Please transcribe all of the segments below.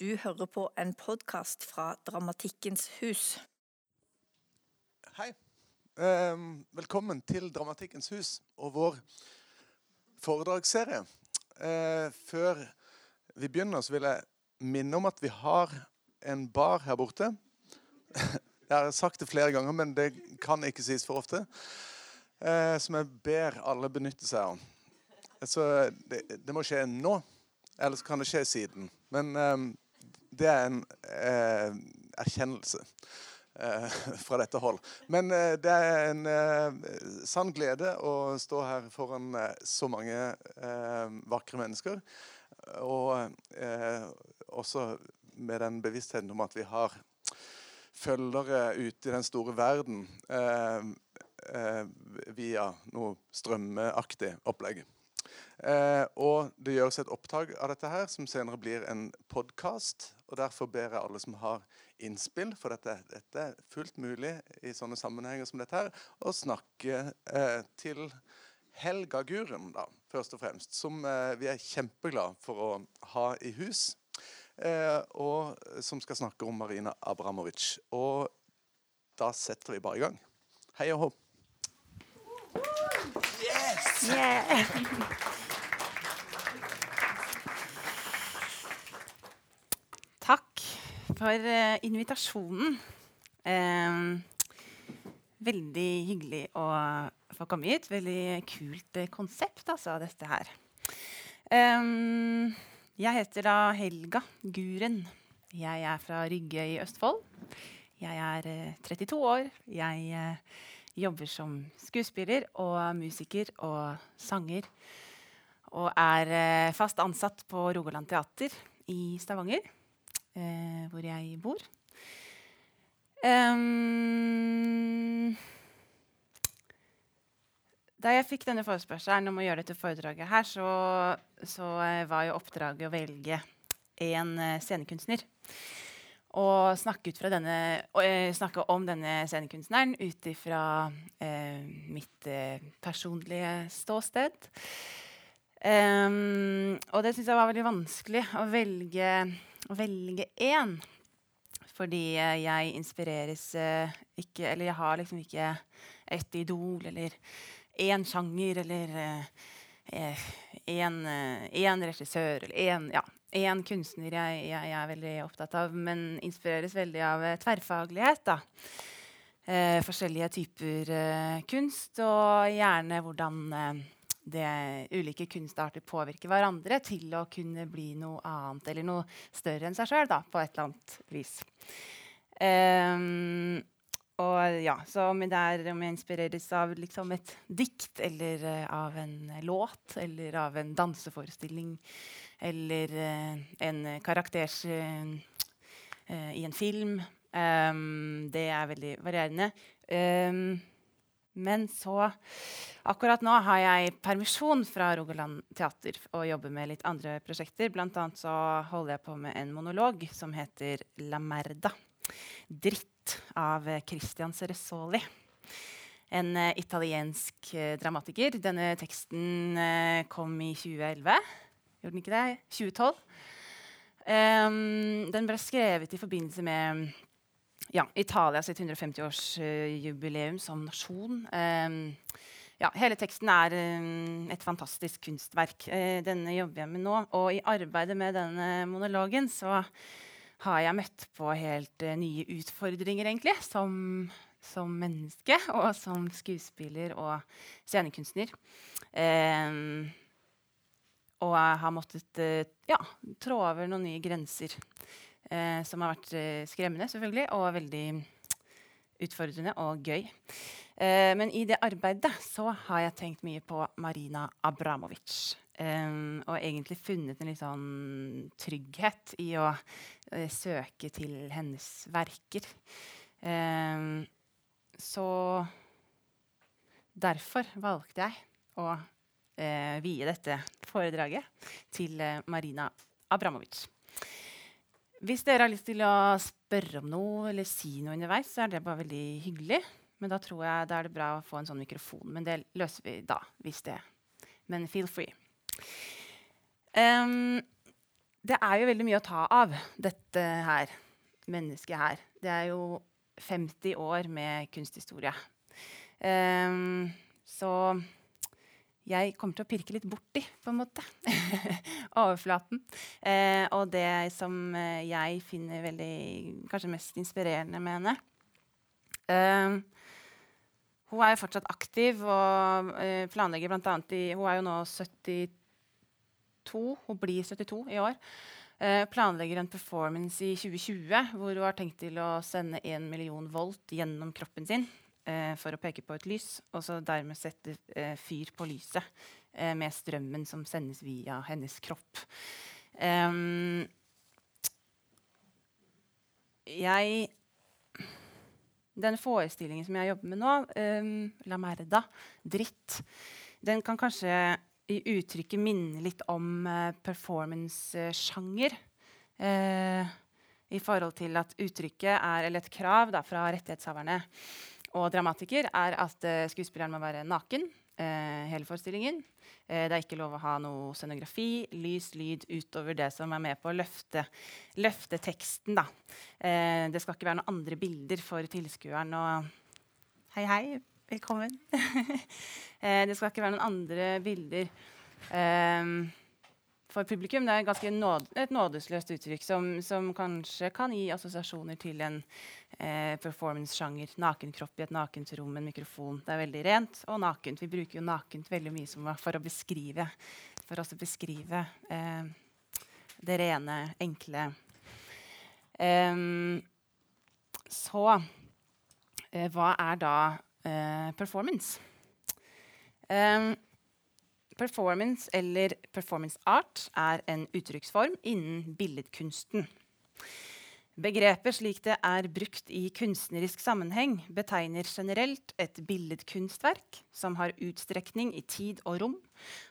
Du hører på en podkast fra Dramatikkens hus. Hei. Ehm, velkommen til Dramatikkens hus og vår foredragsserie. Eh, før vi begynner, så vil jeg minne om at vi har en bar her borte. Jeg har sagt det flere ganger, men det kan ikke sies for ofte. Eh, som jeg ber alle benytte seg av. Så det, det må skje nå. Eller så kan det skje siden. Men eh, det er en eh, erkjennelse eh, fra dette hold. Men eh, det er en eh, sann glede å stå her foran så mange vakre mennesker. Og også med den bevisstheten om at vi har følgere ute i den store verden eh, eh, via noe strømmeaktig opplegg. Eh, og det gjøres et opptak av dette her, som senere blir en podkast. Og derfor ber jeg alle som har innspill, for dette, dette, er fullt mulig i sånne sammenhenger som dette her, å snakke eh, til Helga Guren, da, først og fremst, som eh, vi er kjempeglade for å ha i hus eh, og som skal snakke om Marina Abramovic. Og da setter vi bare i gang. Hei og hå. Yes! Yeah. Takk for uh, invitasjonen. Uh, veldig hyggelig å få komme hit. Veldig kult uh, konsept, altså, dette her. Jeg heter da Helga Guren. Jeg er fra Rygge i Østfold. Jeg er eh, 32 år. Jeg eh, jobber som skuespiller og musiker og sanger. Og er eh, fast ansatt på Rogaland Teater i Stavanger, eh, hvor jeg bor. Um, da jeg fikk denne forespørselen om å gjøre dette foredraget her, så, så uh, var jo oppdraget å velge en uh, scenekunstner. Og snakke, denne, uh, snakke, om denne scenekunstneren ut ifra mitt personlige ståsted. Um, og det syns jeg var veldig vanskelig å velge, å velge én. Fordi jeg inspireres ikke Eller jeg har liksom ikke et idol eller én sjanger eller én eh, eh, regissør eller én ja, kunstner jeg, jeg, jeg, er veldig opptatt av, men inspireres veldig av eh, tverrfaglighet. da. Eh, forskjellige typer eh, kunst, og gjerne hvordan eh, det ulike kunstarter påvirker hverandre til å kunne bli noe annet eller noe større enn seg sjøl på et eller annet vis. Um, og ja, så om er om jeg inspireres av liksom et dikt eller uh, av en låt eller av en danseforestilling eller uh, en karakters uh, i en film um, Det er veldig varierende. Um, men så Akkurat nå har jeg permisjon fra Rogaland Teater og jobber med litt andre prosjekter. Blant annet så holder jeg på med en monolog som heter La Merda. Dritt av Christian Ceresoli. En uh, italiensk uh, dramatiker. Denne teksten uh, kom i 2011. Gjorde den ikke det? 2012. Um, ehm, den ble skrevet i forbindelse med ja, Italia sitt 150-årsjubileum som nasjon. Um, ja, hele teksten er um, et fantastisk kunstverk. Uh, denne jobber jeg med nå. Og i arbeidet med denne monologen så har jeg møtt på helt uh, nye utfordringer, egentlig, som, som, menneske og som skuespiller og scenekunstner. Um, og jeg har måttet uh, ja, trå over noen nye grenser uh, som har vært skremmende, selvfølgelig, og veldig utfordrende og gøy. men i det arbeidet så har jeg tenkt mye på Marina Abramovic. Um, og egentlig funnet en litt sånn trygghet i å uh, søke til hennes verker. Um, så derfor valgte jeg å uh, vie dette foredraget til uh, Marina Abramovic. Hvis dere har lyst til å spørre om noe eller si noe underveis, så er det bare veldig hyggelig. Men da tror jeg da er det bra å få en sånn mikrofon. Men det løser vi da. hvis det. Men feel free. Um, det er jo veldig mye å ta av, dette her mennesket her. Det er jo 50 år med kunsthistorie. Um, så jeg kommer til å pirke litt borti, på en måte. Overflaten. Eh, og det som eh, jeg finner veldig kanskje mest inspirerende med henne eh, Hun er jo fortsatt aktiv og eh, planlegger bl.a. i Hun er jo nå 72. Hun blir 72 i år. Eh, planlegger en performance i 2020 hvor hun har tenkt til å sende 1 million volt gjennom kroppen sin eh, for å peke på et lys, og så dermed sette eh, fyr på lyset eh, med strømmen som sendes via hennes kropp. Um, jeg Den forestillingen som jeg jobber med nå, um, La Merda, Dritt, den kan kanskje i uttrykket minne litt om uh, performance-sjanger. Uh, I forhold til at uttrykket er, eller et krav da, fra rettighetshaverne og dramatiker er at uh, skuespilleren må være naken uh, hele forestillingen. Uh, det er ikke lov å ha noe scenografi, lys, lyd utover det som er med på å løfte, løfte teksten. Da. det skal ikke være noen andre bilder for tilskueren. Og hei, hei, velkommen. det skal ikke være noen andre bilder. Um, for publikum. Det er nåd, et nådesløst uttrykk som, som, kanskje kan gi assosiasjoner til en eh, performance-sjanger. Nakenkropp i et nakent rom en mikrofon. Det er veldig rent og nakent. Vi bruker jo nakent veldig mye for å beskrive, for å beskrive eh, det rene, enkle. Um, så eh, hva er da eh, performance? Um, Performance eller performance art er en uttrykksform innen billedkunsten. Begrepet slik det er brukt i kunstnerisk sammenheng, betegner generelt et billedkunstverk som har utstrekning i tid og rom,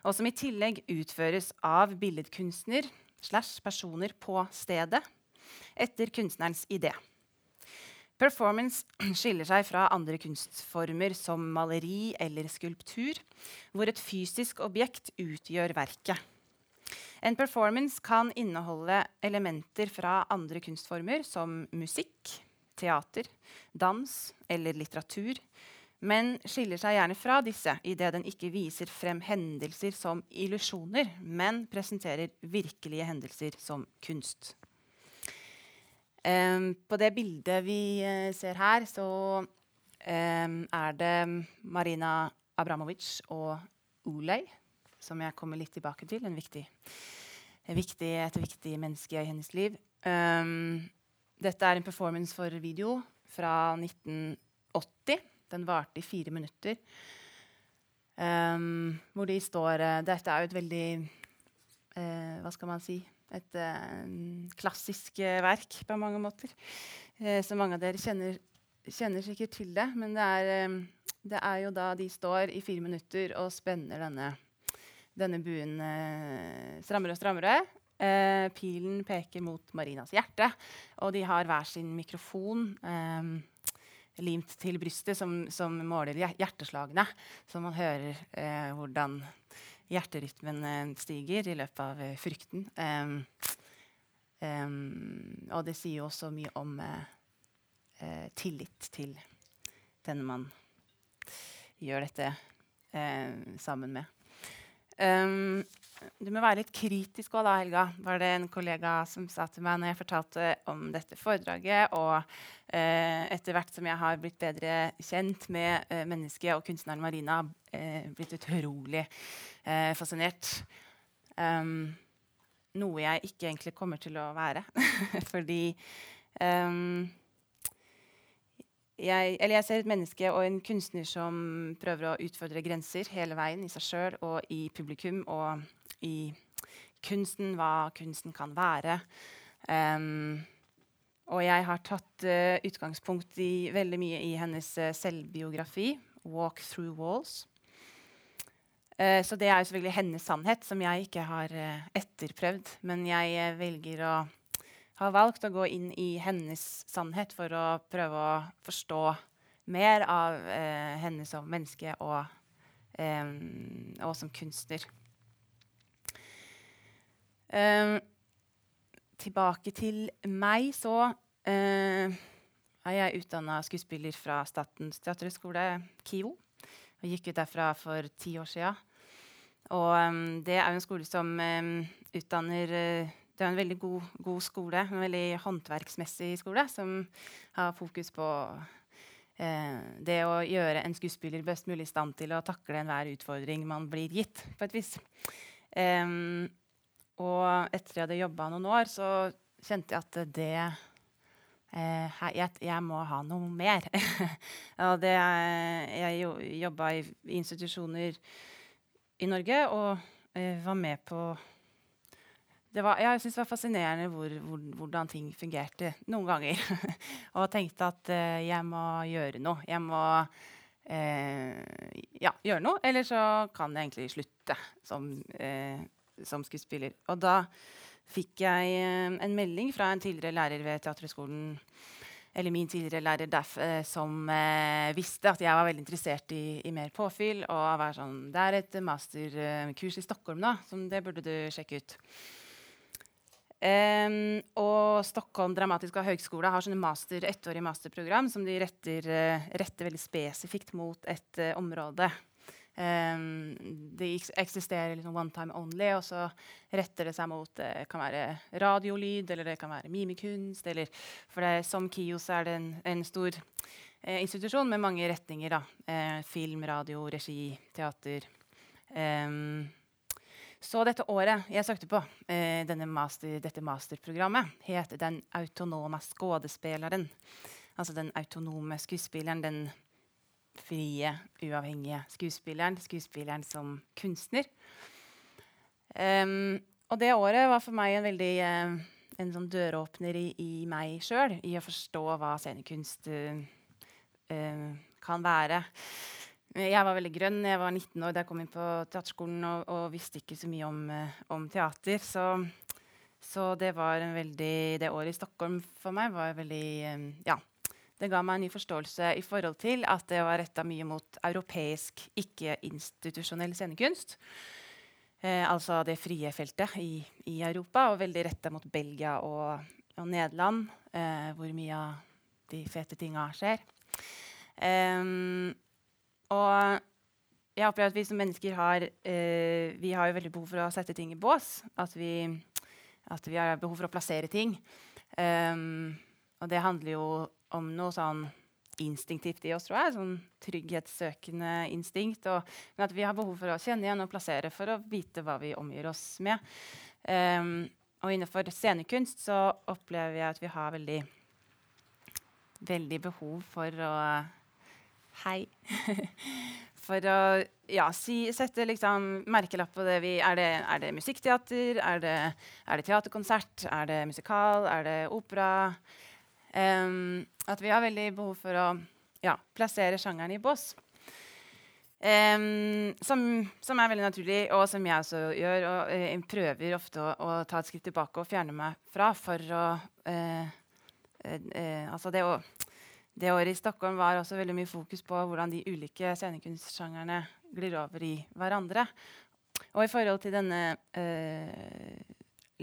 og som i tillegg utføres av billedkunstner slash personer på stedet etter kunstnerens idé. Performance skiller seg fra andre kunstformer som maleri eller skulptur, hvor et fysisk objekt utgjør verket. En performance kan inneholde elementer fra andre kunstformer som musikk, teater, dans eller litteratur, men skiller seg gjerne fra disse idet den ikke viser frem hendelser som illusjoner, men presenterer virkelige hendelser som kunst. Um, på det bildet vi uh, ser her, så um, er det Marina Abramovic og Olei, som jeg kommer litt tilbake til. Viktig, viktig, et viktig menneske i hennes liv. Um, dette er en performance for video fra 1980. Den varte i fire minutter. hvor de står uh, Dette er jo et veldig uh, Hva skal man si? Et uh, klassisk uh, verk på mange måter. Uh, så mange av dere kjenner, kjenner, sikkert til det. Men det er, det er, jo da de står i fire minutter og spenner denne, denne buen strammere og strammere. pilen peker mot Marinas hjerte, og de har hver sin mikrofon limt til brystet som, som måler hjerteslagene, så man hører hvordan hjerterytmen eh, stiger i løpet av eh, frykten. Um, um, og det sier jo også mye om uh, tillit til den man gjør dette uh, sammen med. Um, du må være litt kritisk òg, da, Helga, var det en kollega som sa til meg når jeg fortalte om dette foredraget. Og eh, etter hvert som jeg har blitt bedre kjent med eh, mennesket og kunstneren Marina, eh, blitt utrolig eh, fascinert. Um, noe jeg ikke egentlig kommer til å være. Fordi um, jeg, jeg, ser et menneske og en kunstner som prøver å utfordre grenser hele veien i seg sjøl og i publikum og i kunsten, hva kunsten kan være. Um, og jeg har tatt uh, utgangspunkt i veldig mye i hennes uh, selvbiografi, 'Walk Through Walls'. Uh, så det er jo selvfølgelig hennes sannhet, som jeg ikke har etterprøvd. Men jeg velger å har valgt å gå inn i hennes sannhet for å prøve å forstå mer av henne som menneske og, og som kunstner. Um, tilbake til meg, så eh, er jeg utdanna skuespiller fra Statens teaterhøgskole, KIO. Og gikk ut derfra for ti år sia. Og um, det er jo en skole som um, utdanner uh, Det er en veldig god, god, skole, en veldig håndverksmessig skole, som har fokus på uh, det å gjøre en skuespiller best mulig i stand til å takle enhver utfordring man blir gitt, på et vis. Um, og etter jeg hadde jobba noen år, så kjente jeg at det eh, jeg, jeg, må ha noe mer. og det, jeg jobba i, i, institusjoner i Norge og eh, var med på var, Jeg syntes det var fascinerende hvor, hvor, hvordan ting fungerte noen ganger. og tenkte at eh, jeg må gjøre noe. Jeg må eh, ja, gjøre noe, eller så kan jeg egentlig slutte som, eh, som skuespiller. Og da fikk jeg eh, en melding fra en tidligere lærer ved Teaterhøgskolen eller min tidligere lærer Daff, eh, som eh, visste at jeg var veldig interessert i, i mer påfyll. Og var sånn Det er et masterkurs i Stockholm, da, som det burde du sjekke ut. Um, og Stockholm Dramatiske høgskole har sånne master, ettårige masterprogram som de retter, retter veldig spesifikt mot et uh, område. Um, det eksisterer liksom one time only, og så retter det seg mot det eh, kan være radiolyd eller det kan være mimikunst. Eller, for det, som KIOS er det en, en stor eh, institusjon med mange retninger. Eh, film, radio, regi, teater. Um, så dette året jeg søkte på, eh, master, dette masterprogrammet, het 'Den autonome skådespilleren'. Altså den autonome skuespilleren. den frie, uavhengige skuespilleren. Skuespilleren som kunstner. Um, og det året var for meg en veldig uh, en sånn døråpner i, i meg sjøl, i å forstå hva scenekunst uh, kan være. Jeg var veldig grønn. Jeg var 19 år da jeg kom inn på teaterskolen og, og visste ikke så mye om, om teater. Så, så, det var en veldig Det året i Stockholm for meg var veldig ja, det ga meg en ny forståelse i forhold til at det var retta mye mot europeisk, ikke-institusjonell scenekunst. Eh, altså det frie feltet i, i, Europa, og veldig retta mot Belgia og, og Nederland, eh, hvor mye av de fete tinga skjer. Um, og jeg opplever at vi som mennesker har, eh, vi har veldig behov for å sette ting i bås. At vi, at vi har behov for å plassere ting. Um, og det handler jo om noe sånn instinktivt i oss, tror jeg. Sånn trygghetssøkende instinkt. Og, men at vi har behov for å kjenne igjen og plassere for å vite hva vi omgir oss med. Um, og innenfor scenekunst så opplever jeg at vi har veldig, veldig behov for å Hei. for å ja, si, sette liksom, merkelapp på det vi Er det, er det musikkteater? Er det, er det teaterkonsert? Er det musikal? Er det opera? Um, at vi har veldig behov for å ja, plassere sjangeren i bås. Um, som, som, er veldig naturlig, og som jeg også gjør. Og uh, prøver ofte å, å, ta et skritt tilbake og fjerne meg fra for å uh, uh, Altså det, å, det året i Stockholm var også veldig mye fokus på hvordan de ulike scenekunstsjangerne glir over i hverandre. Og i forhold til denne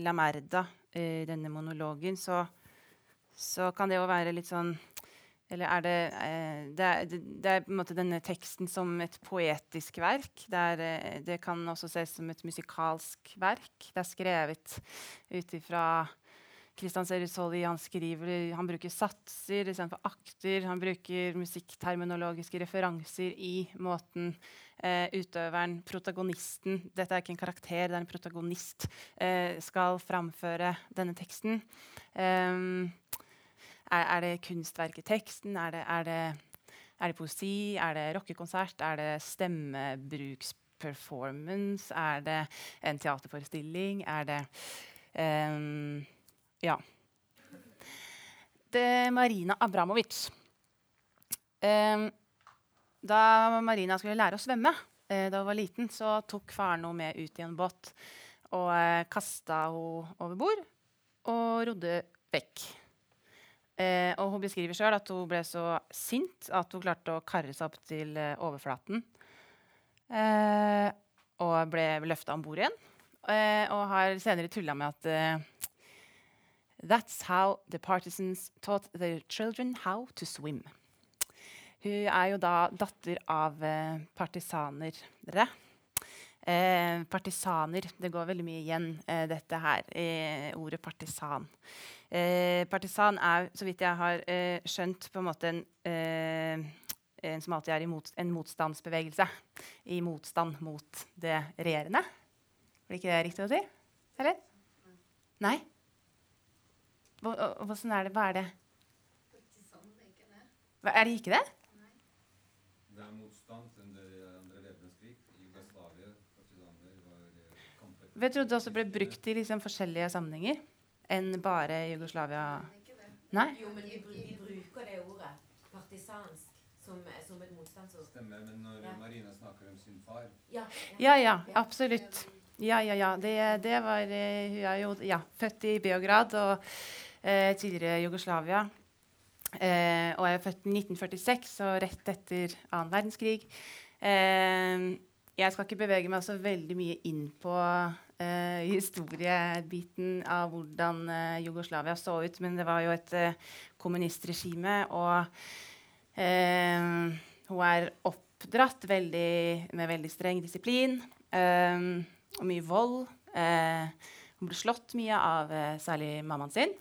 La Merda, denne monologen, så så kan det jo være litt sånn Eller er det eh, det, er, det, er, på en måte denne teksten som et poetisk verk. Det, er, eh, det kan også ses som et musikalsk verk. Det er skrevet ut ifra Kristian Serusoli han skriver, han bruker satser istedenfor akter. Han bruker musikkterminologiske referanser i måten eh, utøveren, protagonisten Dette er ikke en karakter, det er en protagonist. Eh, skal framføre denne teksten. Um, er, er det kunstverk i teksten? Er det, er, det, er det, poesi? Er det rockekonsert? Er det stemmebruksperformance? Er det en teaterforestilling? Er det um, Ja. Det Marina Abramovic. Um, da Marina skulle lære å svømme uh, da hun var liten, så tok faren henne med ut i en båt og uh, kasta henne over bord og rodde vekk. Eh, og hun beskriver sjøl at hun ble så sint at hun klarte å karre seg opp til eh, overflaten. Eh, og ble løfta om bord igjen. Eh, og har senere tulla med at, eh, That's how the partisans taught their children how to swim. Hun er jo da datter av eh, partisanere. Eh, partisaner Det går veldig mye igjen, eh, dette her, i ordet partisan. Eh, partisan er, så vidt jeg har eh, skjønt, på en måte en, eh, en som alltid er i mot, en motstandsbevegelse. I motstand mot det regjerende. Blir ikke det riktig å si? Eller? Nei? Hva, hvordan er det? Hva er det? Hva, er det ikke det? Det er motstand under andre verdenskrig. I Jugoslavia partisaner var kamper Jeg trodde det også ble brukt i liksom forskjellige sammenhenger enn bare Jugoslavia. Nei? Jo, men de, bru- de bruker det ordet, partisansk, som, som et motstandsord. Stemmer, men når Ja. Marina snakker om sin far Ja, Ja, ja, absolutt. Ja, ja, ja. Det, det var eh, Hun er jo ja, født i Beograd og eh, tidligere Jugoslavia. Eh, og jeg er født i 1946, så rett etter annen verdenskrig. Eh, jeg skal ikke bevege meg så veldig mye inn på uh, historiebiten av hvordan uh, Jugoslavia så ut, men det var jo et uh, kommunistregime, og hun er oppdratt veldig, med veldig streng disiplin og mye vold. Hun ble slått mye av særlig mammaen sin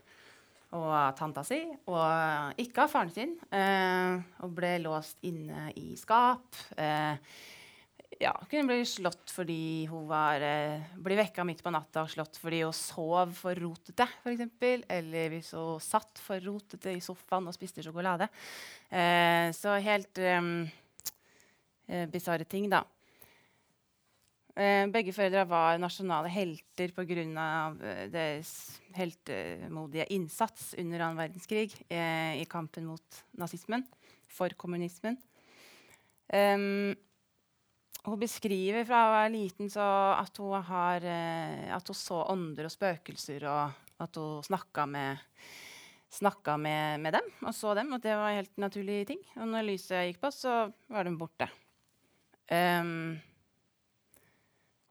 og av tanta si, og ikke av faren sin. Og ble låst inne i skap. Eh, ja, kunne bli slått fordi hun var eh, Bli vekka midt på natta og slått fordi hun sov for rotete, f.eks. Eller hvis hun satt for rotete i sofaen og spiste sjokolade. Eh, så helt um, bisarre ting, da. Eh, begge foreldre var nasjonale helter pga. Deres heltemodige innsats under annen verdenskrig eh, i kampen mot nazismen, for kommunismen. Em, hun beskriver fra hun var liten at hun, har, eh, at hun så ånder og spøkelser, og at hun snakka med, snakka med, med dem og så dem, og det var helt naturlig ting. Og når lyset gikk på, så var de borte. Um,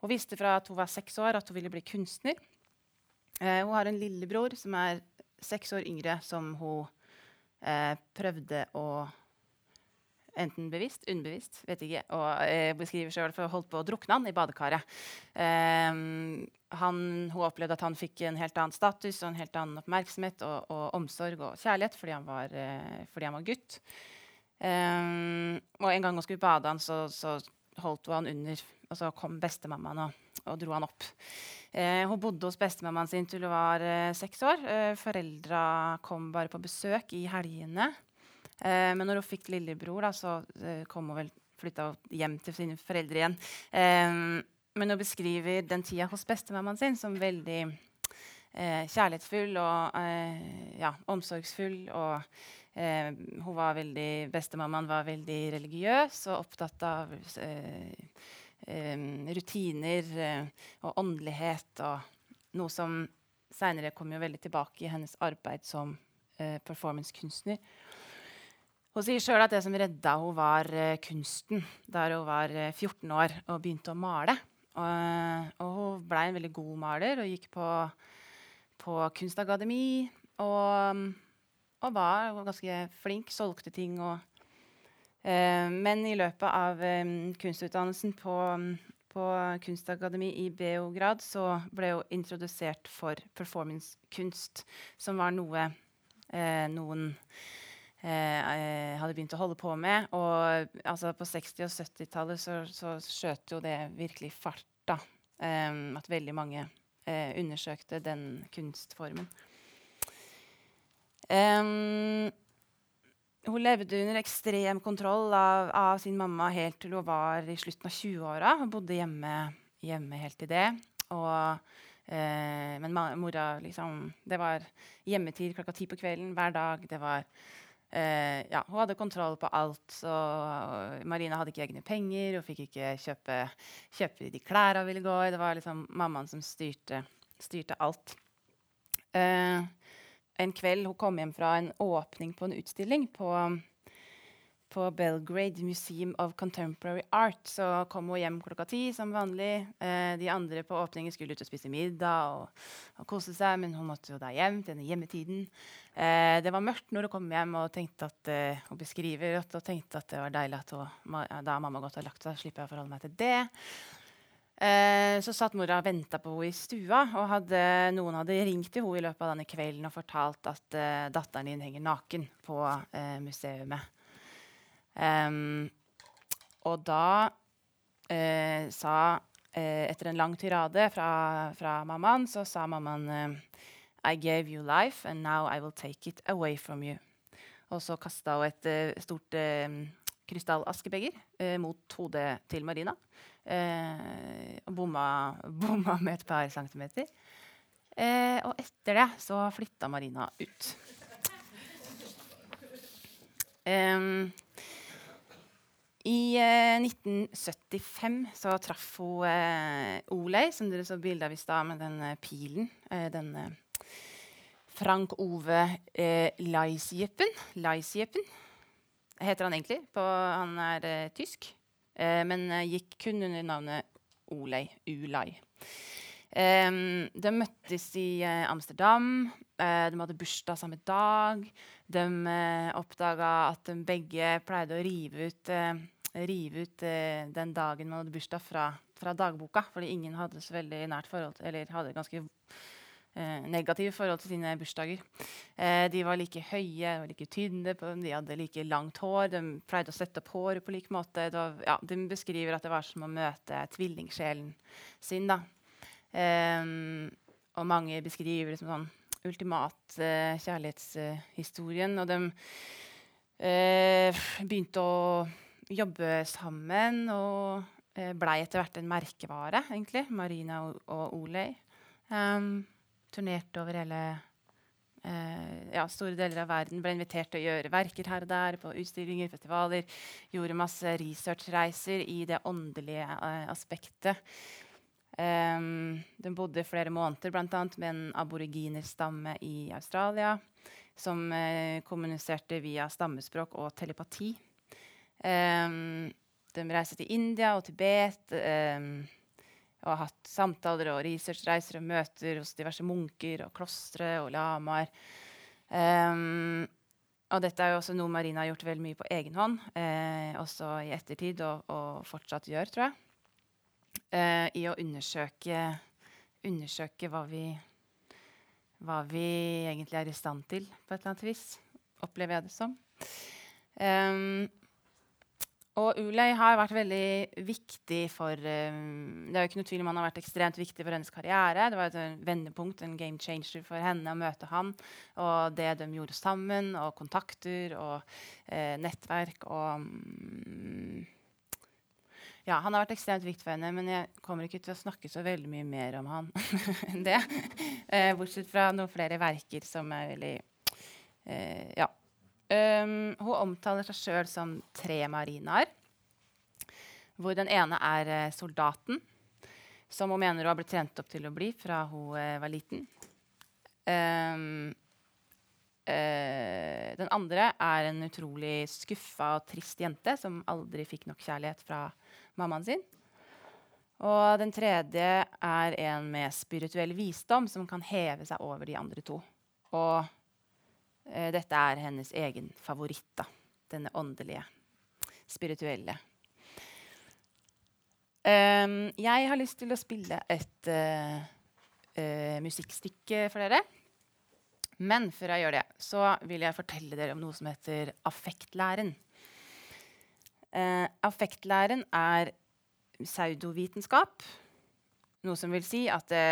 hun visste fra at hun var seks år at hun ville bli kunstner. Uh, hun har en lillebror som er seks år yngre, som hun uh, prøvde å Enten bevisst, unnbevisst, vet ikke. Og eh, beskriver sjøl for holdt på å drukne han i badekaret. Eh, han, hun opplevde at han fikk en helt annen status og en helt annen oppmerksomhet og, og omsorg og kjærlighet fordi han var, eh, fordi han var gutt. Eh, og en gang hun skulle bade han, så, så holdt hun han under, og så kom bestemammaen og, og dro han opp. Eh, hun bodde hos bestemammaen sin til hun var eh, seks år. Eh, foreldra kom bare på besøk i helgene. Eh, men når hun fikk lillebror, da, så eh, kom hun vel flytta hjem til sine foreldre igjen. Eh, men hun beskriver den tida hos bestemammaen sin som veldig eh, kjærlighetsfull og eh, ja, omsorgsfull. Og eh, hun var veldig, bestemammaen var veldig religiøs og opptatt av eh, eh, rutiner eh, og åndelighet. Og noe som seinere kom jo veldig tilbake i hennes arbeid som performancekunstner. Hun sier sjøl at det som redda henne, var eh, kunsten da hun var eh, 14 år og begynte å male. Og, og hun ble en veldig god maler og gikk på, på kunstakademi. Og, og var ganske flink, solgte ting og eh, Men i løpet av eh, kunstutdannelsen på, på kunstakademi i Beograd så ble hun introdusert for performancekunst, som var noe eh, noen eh, hadde begynt å holde på med. Og altså, på 60- og 70-tallet så, så skjøt jo det virkelig fart. da. Eh, at veldig mange eh, undersøkte den kunstformen. Hun levde under ekstrem kontroll av, av sin mamma helt til hun var i slutten av 20-åra. Hun bodde hjemme, hjemme helt til det. Og, eh, men mora liksom Det var hjemmetid klokka ti på kvelden hver dag. Det var Eh, ja, hun hadde kontroll på alt. Så Marina hadde ikke egne penger. Hun fikk ikke kjøpe, kjøpe de klærne hun ville gå i. Det var liksom mammaen som styrte, styrte alt. Eh, en kveld hun kom hjem fra en åpning på en utstilling på, på Belgrade Museum of Contemporary Art. Så kom hun hjem klokka ti som vanlig. Eh, de andre på åpningen skulle ut og spise middag og, og kose seg, men hun måtte jo da hjem til denne hjemmetiden. Eh, det var mørkt når hun kom hjem, og tenkte at, eh, hun beskriver at, og tenkte at det var deilig at hun, ma, da mamma godt har lagt seg, slipper jeg å forholde meg til det. Eh, så satt mora og venta på henne i stua, og hadde, noen hadde ringt til henne i løpet av denne kvelden og fortalt at eh, datteren din henger naken på eh, museet. Um, og da uh, sa uh, Etter en lang tirade fra, fra mammaen, så sa mammaen uh, I gave you life, and now I will take it away from you. Og så kasta hun et stort krystallaskebeger mot hodet til Marina. Og bomma, bomma, med et par centimeter. Og etter det så flytta Marina ut. Um, I eh, 1975 så traff hun eh, Olei, som dere så bilde av i stad, med den eh, pilen. Eh, den Frank Ove eh, Leisjepen. Leisjepen heter han egentlig. På, han er tysk. Eh, men eh, gikk kun under navnet Olei. Ulai. Um, de møttes i uh, Amsterdam. Uh, de hadde bursdag samme dag. De uh, oppdaga at de begge pleide å rive ut, rive ut den dagen man hadde bursdag, fra, fra, dagboka. Fordi ingen hadde så veldig nært forhold til, eller hadde ganske eh, negative forhold til sine bursdager. Eh, de var like høye og like tynne, de hadde like langt hår. De pleide å sette opp håret på lik måte. Var, ja, de beskriver at det var som å møte tvillingsjelen sin. Da. Eh, og mange beskriver det som sånn ultimat eh, kjærlighetshistorien. og de eh, begynte å jobbe sammen og eh, blei etter hvert en merkevare, egentlig. Marina og, og Olei. Um, turnerte over hele uh, ja, store deler av verden. Ble invitert til å gjøre verker her og der, på utstillinger, festivaler. Gjorde masse researchreiser i det åndelige uh, aspektet. Um, den bodde flere måneder blant annet, med en aboriginerstamme i Australia som uh, kommuniserte via stammespråk og telepati. Um, de reiser til India og Tibet. Um, og har hatt samtaler og researchreiser og møter hos diverse munker og klostre og lamaer. Um, og dette er jo også noe Marina har gjort veldig mye på egen hånd, eh, også i ettertid, og, og, fortsatt gjør, tror jeg. Eh, I å undersøke, undersøke hva, vi, hva vi egentlig er i stand til, på et eller annet vis. Opplever jeg det som. Um, og Ulei har vært veldig viktig for um, Det er jo ikke noe tvil om han har vært ekstremt viktig for hennes karriere. Det var et vendepunkt, en game changer for henne å møte han. Og det de gjorde sammen, og kontakter og uh, nettverk og um, ja, Han har vært ekstremt viktig for henne, men jeg kommer ikke til å snakke så veldig mye mer om han enn det. Uh, bortsett fra noen flere verker som er veldig uh, Ja Um, hun omtaler seg sjøl som tre marinaer. Hvor den ene er uh, soldaten, som hun mener hun har blitt trent opp til å bli fra hun uh, var liten. Um, uh, den andre er en utrolig skuffa og trist jente som aldri fikk nok kjærlighet fra mammaen sin. Og den tredje er en med spirituell visdom som kan heve seg over de andre to. Og Eh, dette er hennes egen favoritt. da. Denne åndelige, spirituelle. Um, jeg har lyst til å spille et uh, uh, musikkstykke for dere. Men før jeg gjør det, så vil jeg fortelle dere om noe som heter affektlæren. Uh, affektlæren er pseudovitenskap. Noe som vil si at det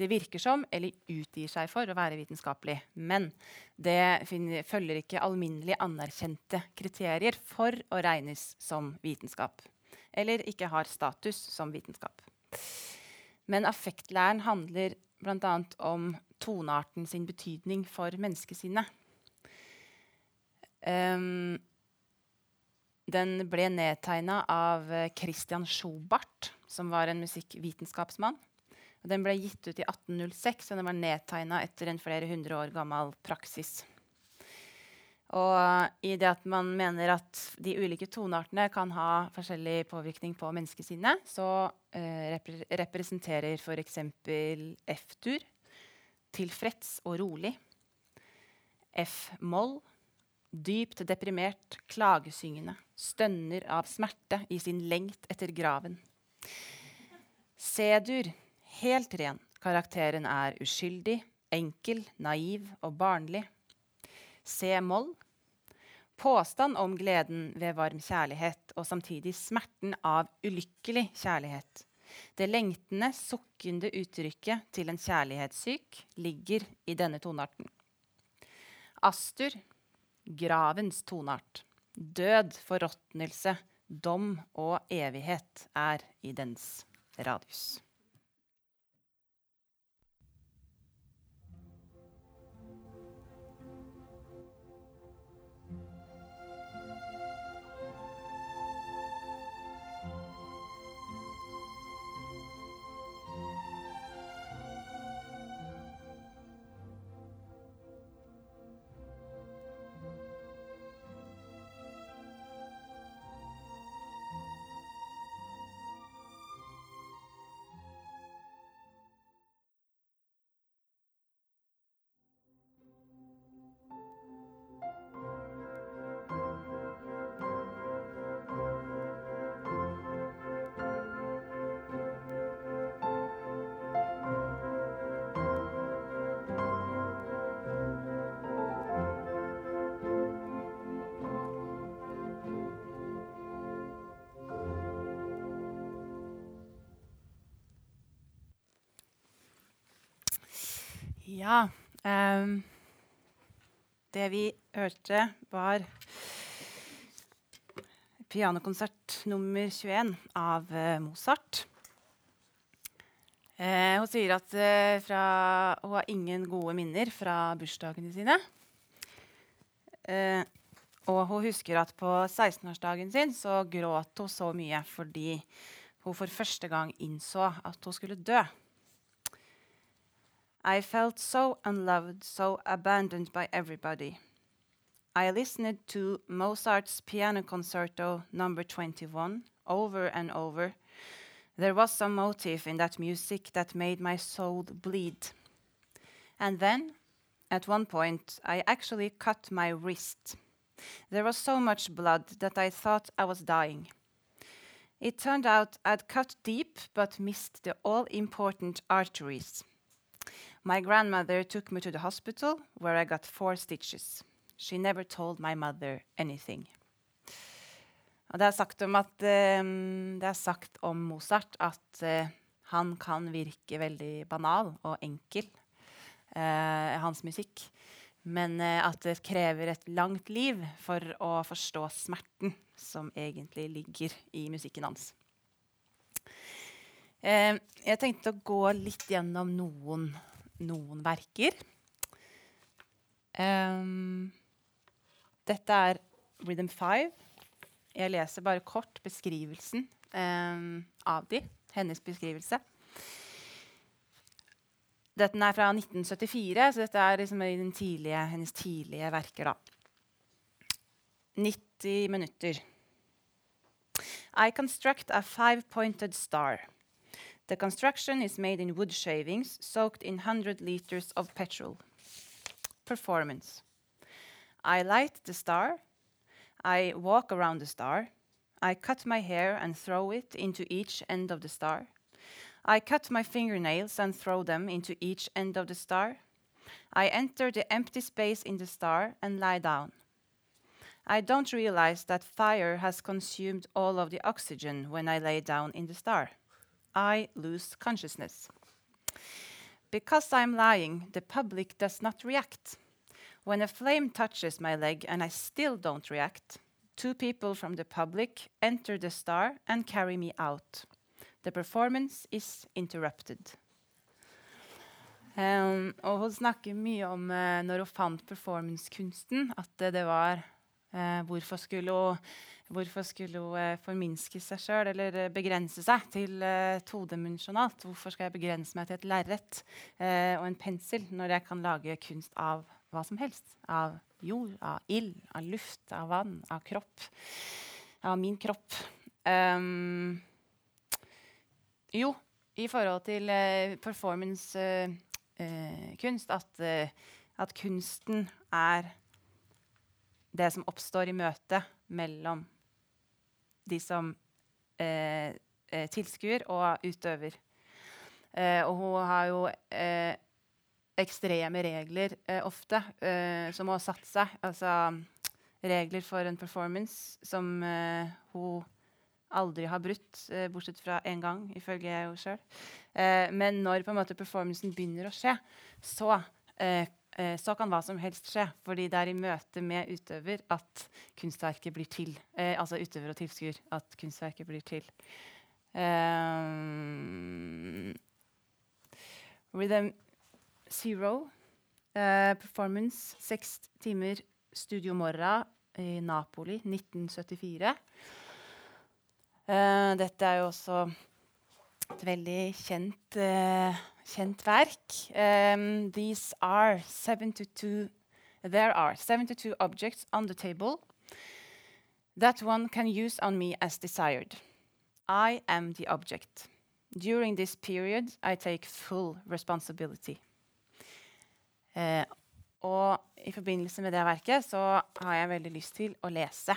det virker som, eller utgir seg for, å være vitenskapelig. Men det finner, følger ikke alminnelig anerkjente kriterier for å regnes som vitenskap. Eller ikke har status som vitenskap. Men affektlæren handler bl.a. om tonearten sin betydning for menneskesinnet. Um, den ble nedtegna av Christian Schobart, som var en musikkvitenskapsmann. Og den ble gitt ut i 1806, og den var nedtegna etter en flere hundre år gammel praksis. Og i det at man mener at de ulike toneartene kan ha forskjellig påvirkning på menneskesinnet, så eh, repre representerer f.eks. F-dur tilfreds og rolig. F-moll dypt deprimert, klagesyngende, stønner av smerte i sin lengt etter graven. C-dur helt ren. Karakteren er uskyldig, enkel, naiv og barnlig. C-moll påstand om gleden ved varm kjærlighet og samtidig smerten av ulykkelig kjærlighet. Det lengtende, sukkende uttrykket til en kjærlighetssyk ligger i denne tonearten. Astur gravens toneart. Død, forråtnelse, dom og evighet er i dens radius. Ja Um, Det vi hørte, var pianokonsert nummer 21 av uh, Mozart. Uh, hun sier at uh, fra, hun har ingen gode minner fra bursdagene sine. Og hun husker at på 16-årsdagen sin så gråt hun så mye fordi hun for første gang innså at hun skulle dø. I felt so unloved, so abandoned by everybody. I listened to Mozart's Piano Concerto number 21 over and over. There was some motive in that music that made my soul bleed. And then, at one point, I actually cut my wrist. There was so much blood that I thought I was dying. It turned out I'd cut deep but missed the all important arteries. My grandmother took me to the hospital, where I got four stitches. She never told my mother anything. Og det, er at, um, er sagt om Mozart at uh, han kan virke veldig banal og enkel, uh, hans musikk. Men uh, at det krever et langt liv for å forstå smerten som egentlig ligger i musikken hans. jeg tenkte å gå litt gjennom noen noen verker. Um, dette er Rhythm 5. Jeg leser bare kort beskrivelsen um, av de, hennes beskrivelse. Dette er fra 1974, så dette er liksom tidlige, hennes tidlige verker. da. 90 minutter. I construct a five-pointed star. The construction is made in wood shavings soaked in 100 liters of petrol. Performance. I light the star. I walk around the star. I cut my hair and throw it into each end of the star. I cut my fingernails and throw them into each end of the star. I enter the empty space in the star and lie down. I don't realize that fire has consumed all of the oxygen when I lay down in the star. I lose consciousness. Because I'm lying, the public does not react. When a flame touches my leg and I still don't react, two people from the public enter the star and carry me out. The performance is interrupted. Um, og hun snakker mye om uh, når hun fant performancekunsten, at uh, det var uh, Hvorfor skulle hun Hvorfor skulle hun eh, forminske seg sjøl eller eh, begrense seg til uh, todimensjonalt? Hvorfor skal jeg begrense meg til et lerret uh, og en pensel når jeg kan lage kunst av hva som helst? Av jord, av ild, av luft, av vann, av kropp. Av min kropp. Um, jo, i forhold til uh, performance-kunst at, at kunsten er det som oppstår i møtet mellom de som eh, eh, tilskuer og utøver. Eh, og hun har jo eh, ekstreme regler eh, ofte eh, som hun har satt seg. Altså regler for en performance som hun aldri har brutt, bortsett fra én gang, ifølge henne sjøl. men når på en måte performancen begynner å skje, så eh, så kan hva som helst skje. Fordi det er i møte med utøver at kunstverket blir til. Eh, altså utøver og tilskuer. At kunstverket blir til. Um, Rhythm Zero. Uh, performance seks timer Studio Morra i Napoli 1974. Uh, dette er jo også et veldig kjent uh, kjent verk. Um, these are 72, there are 72 objects on the table that one can use on me as desired. I am the object. During this period, I take full responsibility. Uh, og i forbindelse med det verket så har jeg veldig lyst til å lese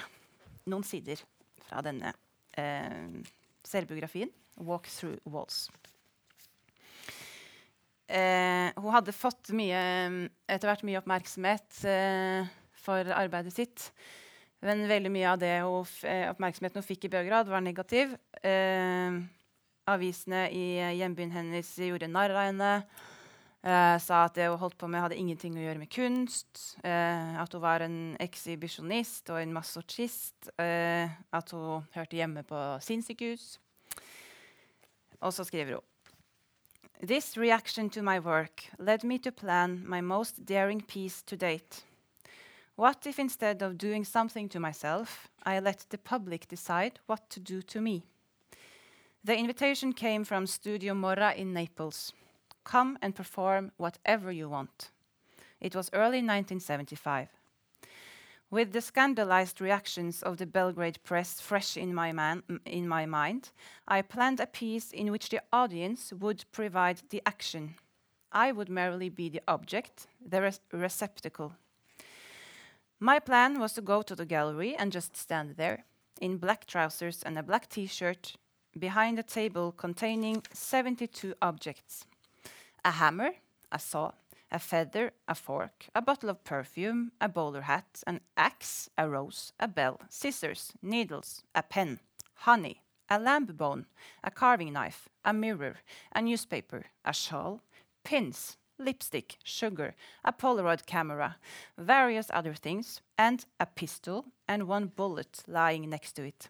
noen sider fra denne uh, selvbiografien, 'Walk Through Walls'. Eh, hun hadde fått mye, etter hvert mye oppmerksomhet eh, for arbeidet sitt. Men veldig mye av det hun eh, oppmerksomheten hun fikk i Beograd, var negativ. Eh, avisene i hjembyen hennes gjorde narr av henne. Eh, sa at det hun holdt på med, hadde ingenting å gjøre med kunst. Eh, at hun var en ekshibisjonist og en masochist. at hun hørte hjemme på sinnssykehus. Og så skriver hun This reaction to my work led me to plan my most daring piece to date. What if instead of doing something to myself, I let the public decide what to do to me? The invitation came from Studio Morra in Naples. Come and perform whatever you want. It was early 1975. With the scandalized reactions of the Belgrade press fresh in my, man, in my mind, I planned a piece in which the audience would provide the action. I would merely be the object, the receptacle. My plan was to go to the gallery and just stand there, in black trousers and a black t shirt, behind a table containing 72 objects a hammer, a saw, a feather, a fork, a bottle of perfume, a bowler hat, an axe, a rose, a bell, scissors, needles, a pen, honey, a lamb bone, a carving knife, a mirror, a newspaper, a shawl, pins, lipstick, sugar, a Polaroid camera, various other things, and a pistol and one bullet lying next to it.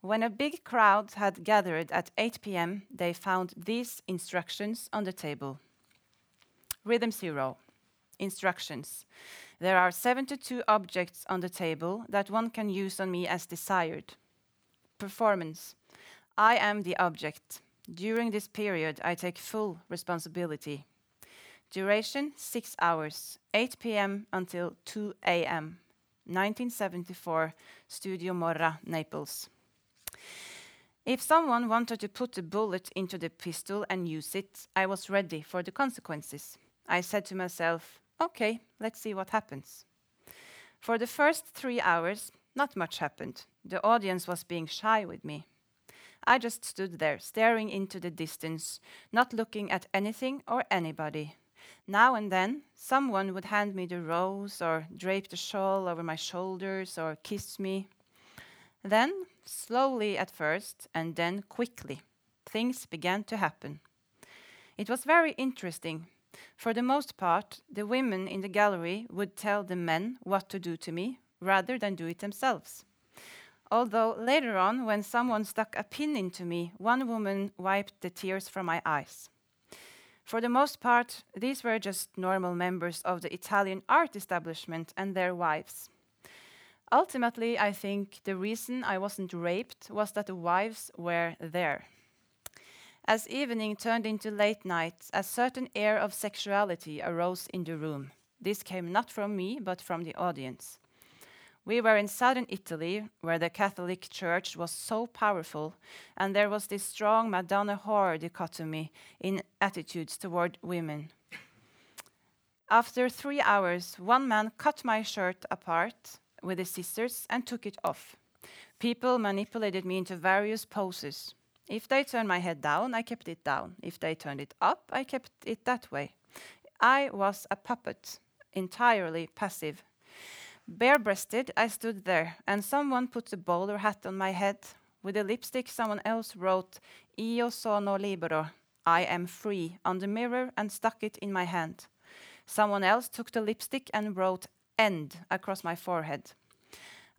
When a big crowd had gathered at 8 p.m., they found these instructions on the table. Rhythm Zero. Instructions. There are 72 objects on the table that one can use on me as desired. Performance. I am the object. During this period, I take full responsibility. Duration 6 hours, 8 p.m. until 2 a.m. 1974, Studio Morra, Naples. If someone wanted to put a bullet into the pistol and use it, I was ready for the consequences. I said to myself, okay, let's see what happens. For the first three hours, not much happened. The audience was being shy with me. I just stood there, staring into the distance, not looking at anything or anybody. Now and then, someone would hand me the rose or drape the shawl over my shoulders or kiss me. Then, slowly at first, and then quickly, things began to happen. It was very interesting for the most part, the women in the gallery would tell the men what to do to me rather than do it themselves. Although later on, when someone stuck a pin into me, one woman wiped the tears from my eyes. For the most part, these were just normal members of the Italian art establishment and their wives. Ultimately, I think the reason I wasn't raped was that the wives were there. As evening turned into late night, a certain air of sexuality arose in the room. This came not from me, but from the audience. We were in southern Italy, where the Catholic Church was so powerful, and there was this strong Madonna whore dichotomy in attitudes toward women. After three hours, one man cut my shirt apart with his scissors and took it off. People manipulated me into various poses. If they turned my head down, I kept it down. If they turned it up, I kept it that way. I was a puppet, entirely passive. Bare breasted, I stood there, and someone put a bowler hat on my head. With a lipstick, someone else wrote, Io sono libero, I am free, on the mirror and stuck it in my hand. Someone else took the lipstick and wrote, End, across my forehead.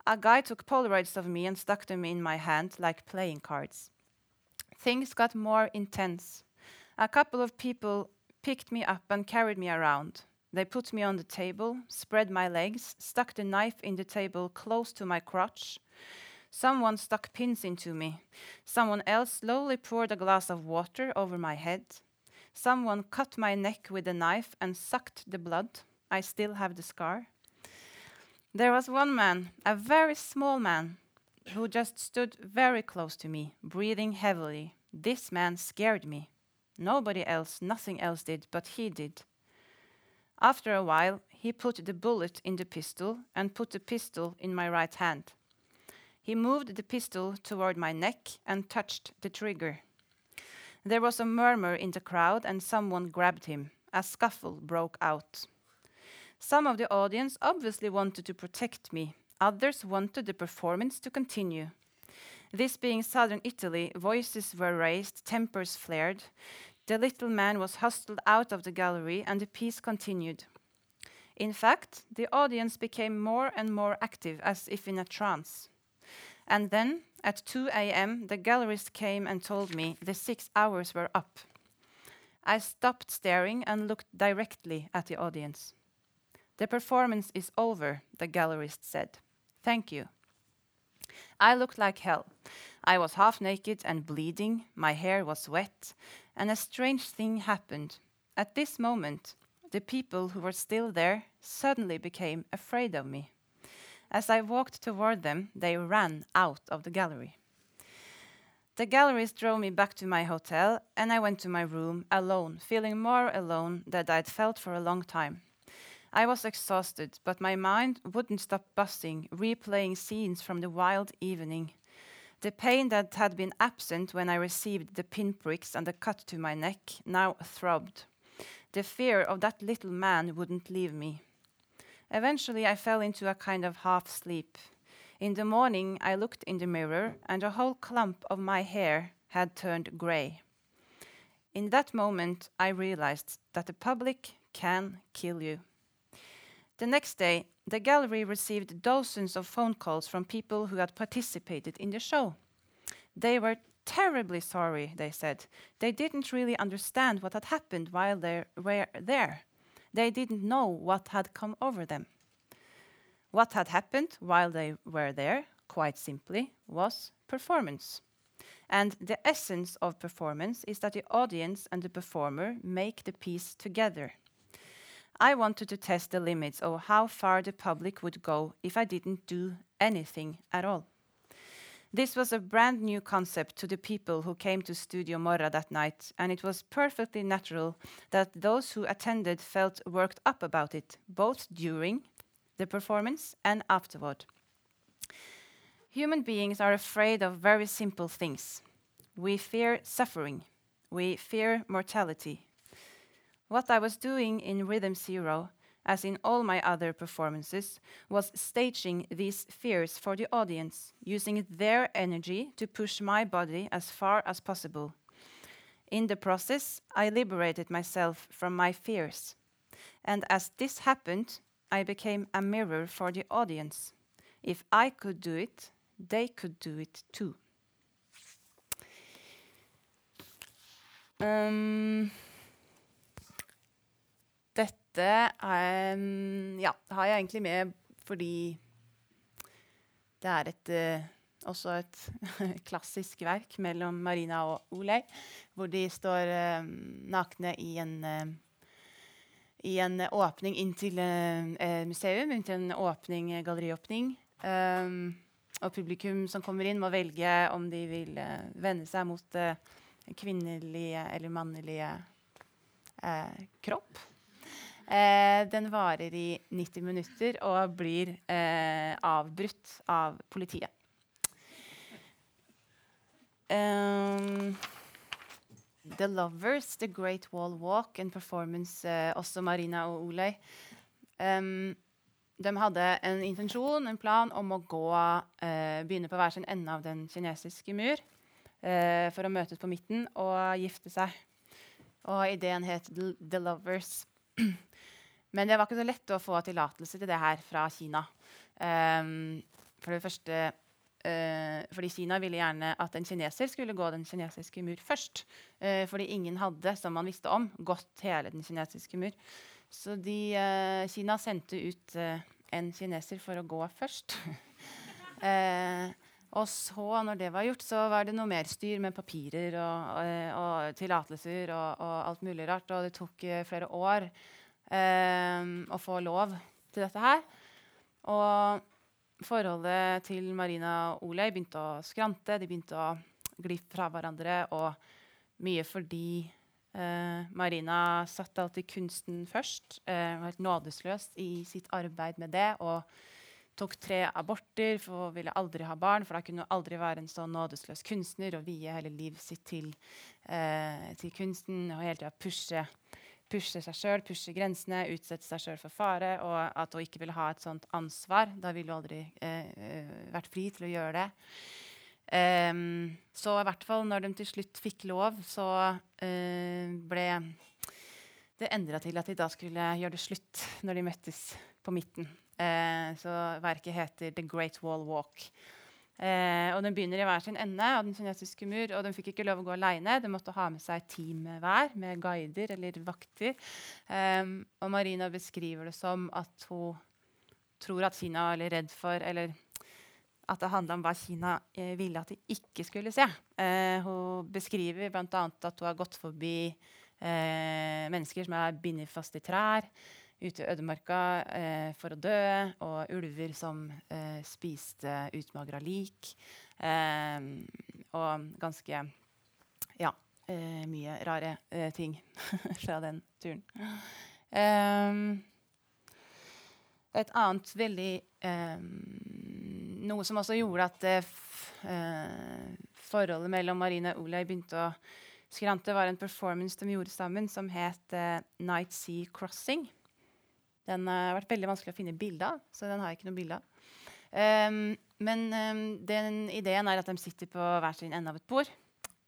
A guy took Polaroids of me and stuck them in my hand like playing cards. Things got more intense. A couple of people picked me up and carried me around. They put me on the table, spread my legs, stuck the knife in the table close to my crotch. Someone stuck pins into me. Someone else slowly poured a glass of water over my head. Someone cut my neck with a knife and sucked the blood. I still have the scar. There was one man, a very small man, who just stood very close to me, breathing heavily. This man scared me. Nobody else, nothing else did, but he did. After a while, he put the bullet in the pistol and put the pistol in my right hand. He moved the pistol toward my neck and touched the trigger. There was a murmur in the crowd, and someone grabbed him. A scuffle broke out. Some of the audience obviously wanted to protect me, others wanted the performance to continue. This being southern Italy, voices were raised, tempers flared. The little man was hustled out of the gallery, and the piece continued. In fact, the audience became more and more active, as if in a trance. And then, at 2 a.m., the gallerist came and told me the six hours were up. I stopped staring and looked directly at the audience. The performance is over, the gallerist said. Thank you. I looked like hell. I was half naked and bleeding, my hair was wet, and a strange thing happened. At this moment, the people who were still there suddenly became afraid of me. As I walked toward them, they ran out of the gallery. The gallerist drove me back to my hotel, and I went to my room alone, feeling more alone than I'd felt for a long time. I was exhausted, but my mind wouldn't stop buzzing, replaying scenes from the wild evening. The pain that had been absent when I received the pinpricks and the cut to my neck now throbbed. The fear of that little man wouldn't leave me. Eventually, I fell into a kind of half sleep. In the morning, I looked in the mirror, and a whole clump of my hair had turned gray. In that moment, I realized that the public can kill you. The next day, the gallery received dozens of phone calls from people who had participated in the show. They were terribly sorry, they said. They didn't really understand what had happened while they were there. They didn't know what had come over them. What had happened while they were there, quite simply, was performance. And the essence of performance is that the audience and the performer make the piece together. I wanted to test the limits of how far the public would go if I didn't do anything at all. This was a brand new concept to the people who came to Studio Morra that night, and it was perfectly natural that those who attended felt worked up about it, both during the performance and afterward. Human beings are afraid of very simple things. We fear suffering, we fear mortality, what I was doing in Rhythm Zero, as in all my other performances, was staging these fears for the audience, using their energy to push my body as far as possible. In the process, I liberated myself from my fears. And as this happened, I became a mirror for the audience. If I could do it, they could do it too. Um, dette um, ja, har jeg egentlig med fordi det er et, eh, også et klassisk verk mellom Marina og Olei, hvor de står eh, nakne i en, eh, i en åpning inn til eh, museum, inn til en åpning, galleriåpning. Um, og publikum som kommer inn, må velge om de vil uh, vende seg mot uh, kvinnelige eller mannlige uh, kropp. Eh, den varer i 90 minutter og blir eh, avbrutt av politiet. Um, The Lovers, The Great Wall Walk, en performance eh, også Marina og Olei. Um, de hadde en intensjon, en plan, om å gå, eh, begynne på hver sin ende av den kinesiske mur eh, for å møtes på midten og gifte seg. Og ideen het The Lovers. Men det var ikke så lett å få tillatelse til det her fra Kina. Um, for det første uh, fordi Kina ville gjerne at en kineser skulle gå den kinesiske mur først. Uh, fordi ingen hadde, som man visste om, gått hele den kinesiske mur. Så de, uh, Kina sendte ut en kineser for å gå først. og så, når det var gjort, så var det noe mer styr med papirer og, og, og tillatelser og, og, alt mulig rart. Og det tok flere år å få lov til dette her. Og forholdet til Marina og Olei begynte å skrante. De begynte å gli fra hverandre. Og mye fordi eh, Marina satte alltid kunsten først. Eh, var helt nådesløs i sitt arbeid med det. Og tok tre aborter for hun ville aldri ha barn. For da kunne hun aldri være en sånn nådesløs kunstner og vie hele livet sitt til, eh, til kunsten og hele tida pushe pushe seg sjøl, pushe grensene, utsette seg sjøl for fare, og at hun ikke ville ha et sånt ansvar. Da ville hun aldri eh, eh, vært fri til å gjøre det. Um, så i hvert fall når de til slutt fikk lov, så uh, ble det endra til at de da skulle gjøre det slutt når de møttes på midten. Uh, så verket heter The Great Wall Walk. Eh, og Den begynner i hver sin ende av den kinesiske mur. og De fikk ikke lov å gå alene. De måtte ha med seg team hver, med guider eller vakter. Eh, og Marina beskriver det som at hun tror at Kina er redd for eller at det handla om hva Kina eh, ville at de ikke skulle se. Eh, hun beskriver bl.a. at hun har gått forbi eh, mennesker som er bindet fast i trær ute i ødemarka eh, for å dø, og ulver som eh, spiste utmagra lik. Eh, og ganske Ja, eh, mye rare eh, ting fra den turen. Eh, et annet veldig Noe som også gjorde at forholdet mellom Marina og Olai begynte å skrante, var en performance de gjorde sammen som het Night Sea Crossing. Den har vært veldig vanskelig å finne bilde av, så den har jeg ikke noe bilde av. Um, men um, den ideen er at de sitter på hver sin ende av et bord,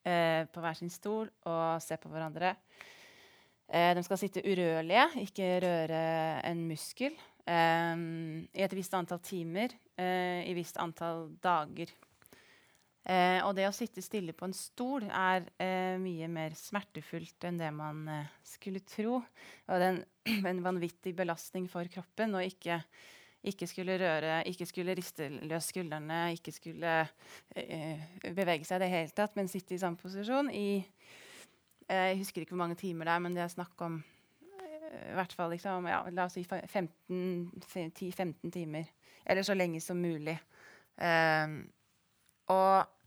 uh, på hver sin stol, og ser på hverandre. Uh, de skal sitte urørlige, ikke røre en muskel, um, i et visst antall timer, uh, i visst antall dager. Eh, og det å sitte stille på en stol er eh, mye mer smertefullt enn det man eh, skulle tro. Og det er en, en, vanvittig belastning for kroppen å ikke, ikke, skulle røre, ikke skulle riste løs skuldrene, ikke skulle eh, bevege seg i det hele tatt, men sitte i samme posisjon i eh, Jeg husker ikke hvor mange timer det er, men det er snakk om eh, i hvert fall liksom, ja, la oss si 10-15 timer. Eller så lenge som mulig. og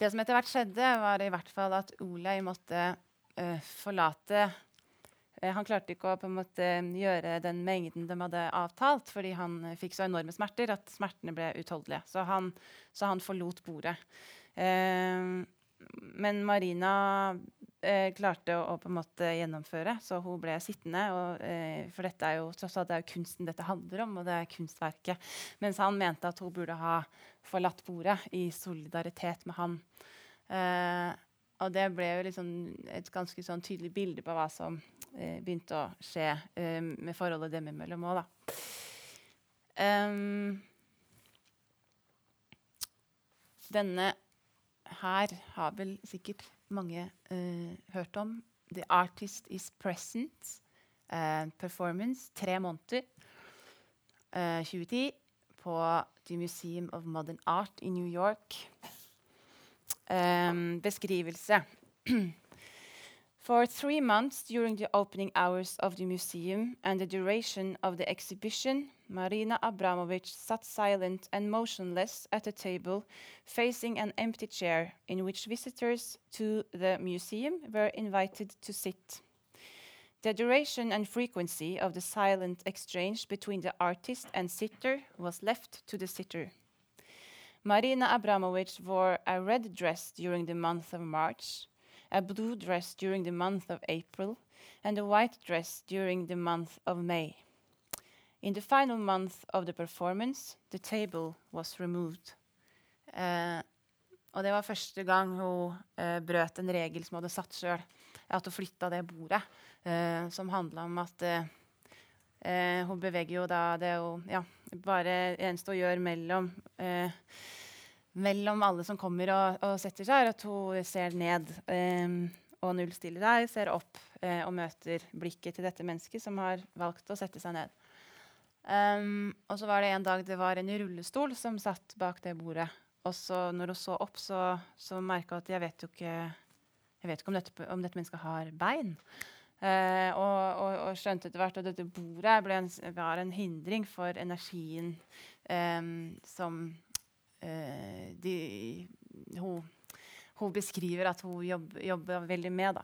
det som etter hvert skjedde, var i hvert fall at Olai måtte uh, forlate uh, Han klarte ikke å på en måte gjøre den mengden de hadde avtalt, fordi han uh, fikk så enorme smerter at smertene ble utholdelige. Så han, så han forlot bordet. men Marina klarte å, å, på en måte gjennomføre, så hun ble sittende. Og, for dette er jo tross alt det er jo kunsten dette handler om, og det er kunstverket. Mens han mente at hun burde ha forlatt bordet i solidaritet med han. Eh, og det ble jo liksom et ganske sånn tydelig bilde på hva som eh, begynte å skje eh, med forholdet dem imellom òg, da. Um, denne her har vel sikkert mange uh, hørt om. The Artist Is Present. Uh, performance. Tre måneder. Uh, 2010 på The Museum of Modern Art i New York. Beskrivelse. For three months during the opening hours of the museum and the duration of the exhibition, Marina Abramovich sat silent and motionless at a table facing an empty chair in which visitors to the museum were invited to sit. The duration and frequency of the silent exchange between the artist and sitter was left to the sitter. Marina Abramovich wore a red dress during the month of March, a blue dress during the month of April, and a white dress during the month of May. In the final month of the performance, the table was removed. Uh, og det var første gang hun uh, brøt en regel som hun hadde satt sjøl. At hun flytta det bordet, uh, som handla om at Hun beveger jo da Det hun ja, bare eneste hun gjør mellom mellom alle som kommer og, og, setter seg, er at hun ser ned eh, og nullstiller seg, ser opp eh, og møter blikket til dette mennesket som har valgt å sette seg ned. Um, og så var det en dag det var en rullestol som satt bak det bordet. Og så når hun så opp, så, så merka hun at jeg vet jo ikke, vet ikke om, dette, om dette mennesket har bein. Uh, og, og, og, skjønte etter hvert at dette bordet en, var en hindring for energien um, som uh, de, hun, hun, beskriver at hun jobb, jobber veldig med.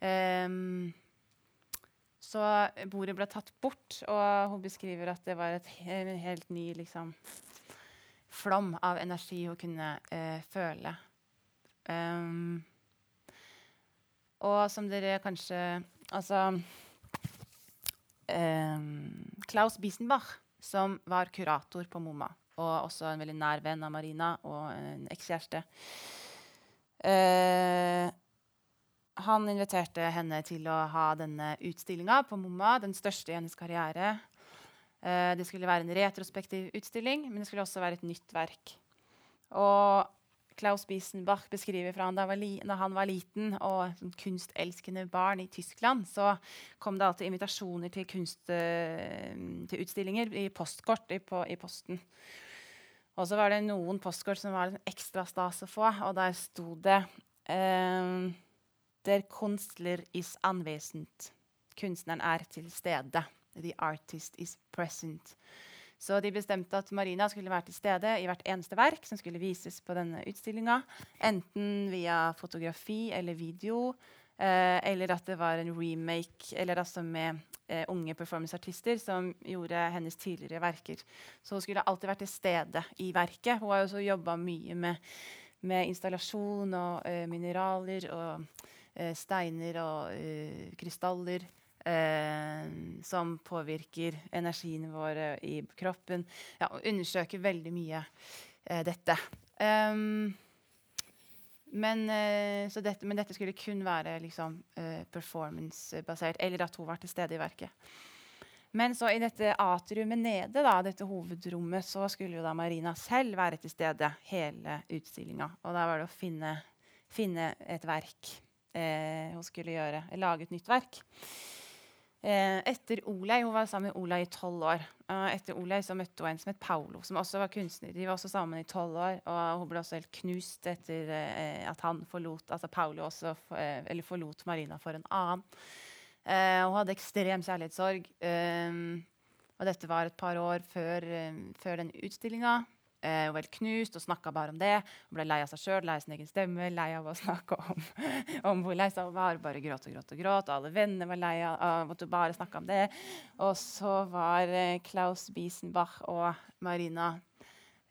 Um, så bordet ble tatt bort, og hun beskriver at det var et, en helt ny liksom, flom av energi hun kunne uh, føle. Um, og som dere kanskje Altså um, Klaus Biesenbach, som var kurator på MoMA, og også en veldig nær venn av Marina og en ekskjæreste. Uh, han inviterte henne til å ha denne utstillinga på MoMA, den største i hennes karriere. Uh, det skulle være en retrospektiv utstilling, men det skulle også være et nytt verk. Og Klaus Biesenbach beskriver fra han da, han var liten og sånn kunstelskende barn i Tyskland, så kom det alltid invitasjoner til, kunst, uh, til utstillinger i postkort i, på, i posten. Og så var det noen postkort som var ekstra stas å få, og der sto det uh, Der Kunstler is anwesend. Kunstneren er til stede. The artist is present. Så de bestemte at Marina skulle være til stede i hvert eneste verk som skulle vises på denne utstillinga. Enten via fotografi eller video, eh, eller at det var en remake eller altså med eh, unge performanceartister som gjorde hennes tidligere verker. Så hun skulle alltid vært til stede i verket. Hun har også jobba mye med, med, installasjon og eh, mineraler og eh, steiner og eh, krystaller eh, som påvirker energien vår i kroppen. Ja, undersøker veldig mye eh, dette. Um, men, eh, dette, men, dette, skulle kun være liksom, uh, performance-basert, eller at hun var til stede i verket. Men så i dette atriumet nede, da, dette hovedrommet, så skulle jo da Marina selv være til stede hele utstillinga. Og da var det å finne, finne et verk eh, hun skulle gjøre. Lage et nytt verk. Eh, etter Olai, Hun var sammen med Olai i tolv år. Etter Olai så møtte hun en som het Paolo, som også var kunstner. De var også sammen i tolv år, og hun ble også helt knust etter uh, at han forlot, altså Paolo også, eller forlot Marina for en annen. hun hadde ekstrem kjærlighetssorg. og dette var et par år før, før den utstillinga. Eh, hun var helt knust og snakka bare om det. Hun ble lei av seg sjøl, lei av sin egen stemme, lei av å snakke om, om hvor lei seg hun var. Bare gråt og gråt og gråt. Og alle venner var lei av at hun bare snakka om det. Og så var eh, Klaus Biesenbach og Marina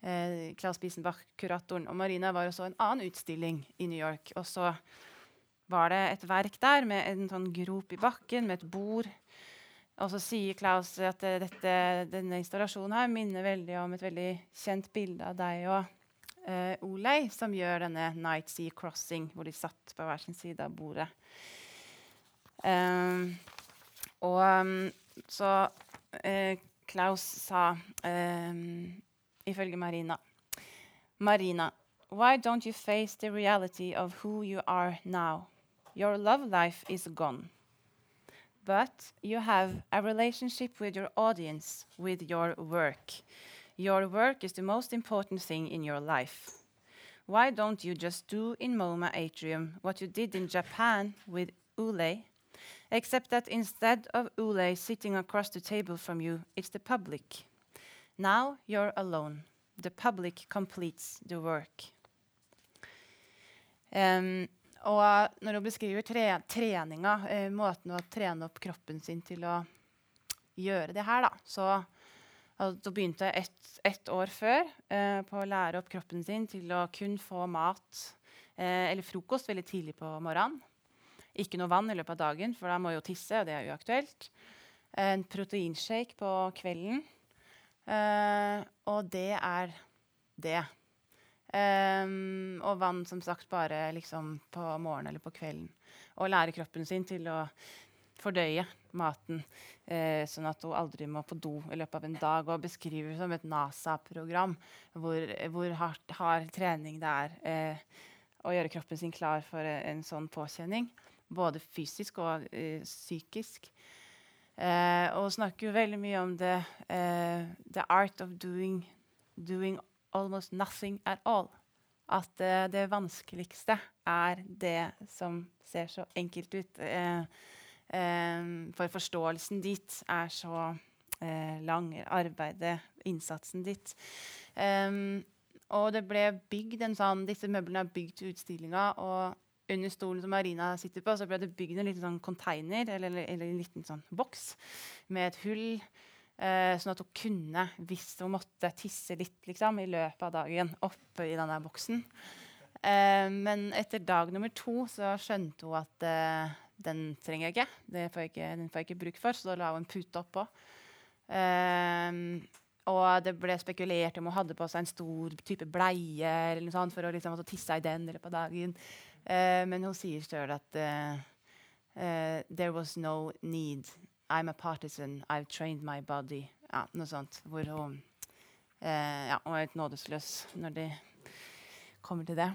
eh, Klaus Biesenbach, kuratoren, og Marina var også en annen utstilling i New York. Og så var det et verk der med en sånn grop i bakken med et bord og så sier Klaus at uh, dette, denne installasjonen her minner veldig om et veldig kjent bilde av deg og uh, Olei, som gjør denne Night Sea Crossing, hvor de satt på hver sin side av bordet. Um, og um, så uh, Klaus sa, um, ifølge Marina Marina, why don't you face the reality of who you are now? Your love life is gone but you have a relationship with your audience, with your work. Your work is the most important thing in your life. Why don't you just do in MoMA Atrium what you did in Japan with Ule, except that instead of Ule sitting across the table from you, it's the public. Now you're alone. The public completes the work. Em, og når hun beskriver tre treninga, eh, måten å trene opp kroppen sin til å gjøre det her, da, så altså, begynte begynte ett ett år før eh, på å lære opp kroppen sin til å kun få mat eh, eller frokost veldig tidlig på morgenen. Ikke noe vann i løpet av dagen, for da må jo tisse, og det er uaktuelt. En proteinshake på kvelden. Eh, og det er det. Ehm, og vann som sagt bare liksom på morgenen eller på kvelden. Og lære kroppen sin til å fordøye maten, eh, sånn at hun aldri må på do i løpet av en dag. Og beskriver det som et NASA-program hvor, hvor hard, hard trening det er eh, å gjøre kroppen sin klar for en, en sånn påkjenning. Både fysisk og eh, psykisk. Eh, og snakker jo veldig mye om det eh, the art of doing, doing almost nothing at all. At uh, det vanskeligste er det som ser så enkelt ut. Uh, um, for forståelsen dit er så uh, lang. Arbeidet, innsatsen ditt. Um, og det ble bygd en sånn, Disse møblene er bygd til utstillinga. Og under stolen som Marina sitter på, så ble det bygd en liten sånn container, eller, eller, en liten sånn boks med et hull. Eh, sånn at hun kunne, hvis hun måtte tisse litt liksom, i løpet av dagen, oppe i denne boksen. Uh, men etter dag nummer to så skjønte hun at uh, den trenger jeg ikke. Får jeg ikke. Den får jeg ikke bruk for, så da la hun en pute oppå. Og det ble spekulert om hun hadde på seg en stor type bleie eller noe sånt, for å liksom, altså, tisse i den i løpet av dagen. Men hun sier sjøl at there was no need. I'm a partisan. I've trained my body. Ja, noe sånt. Hvor hun eh, ja, er helt nådesløs når det kommer til det.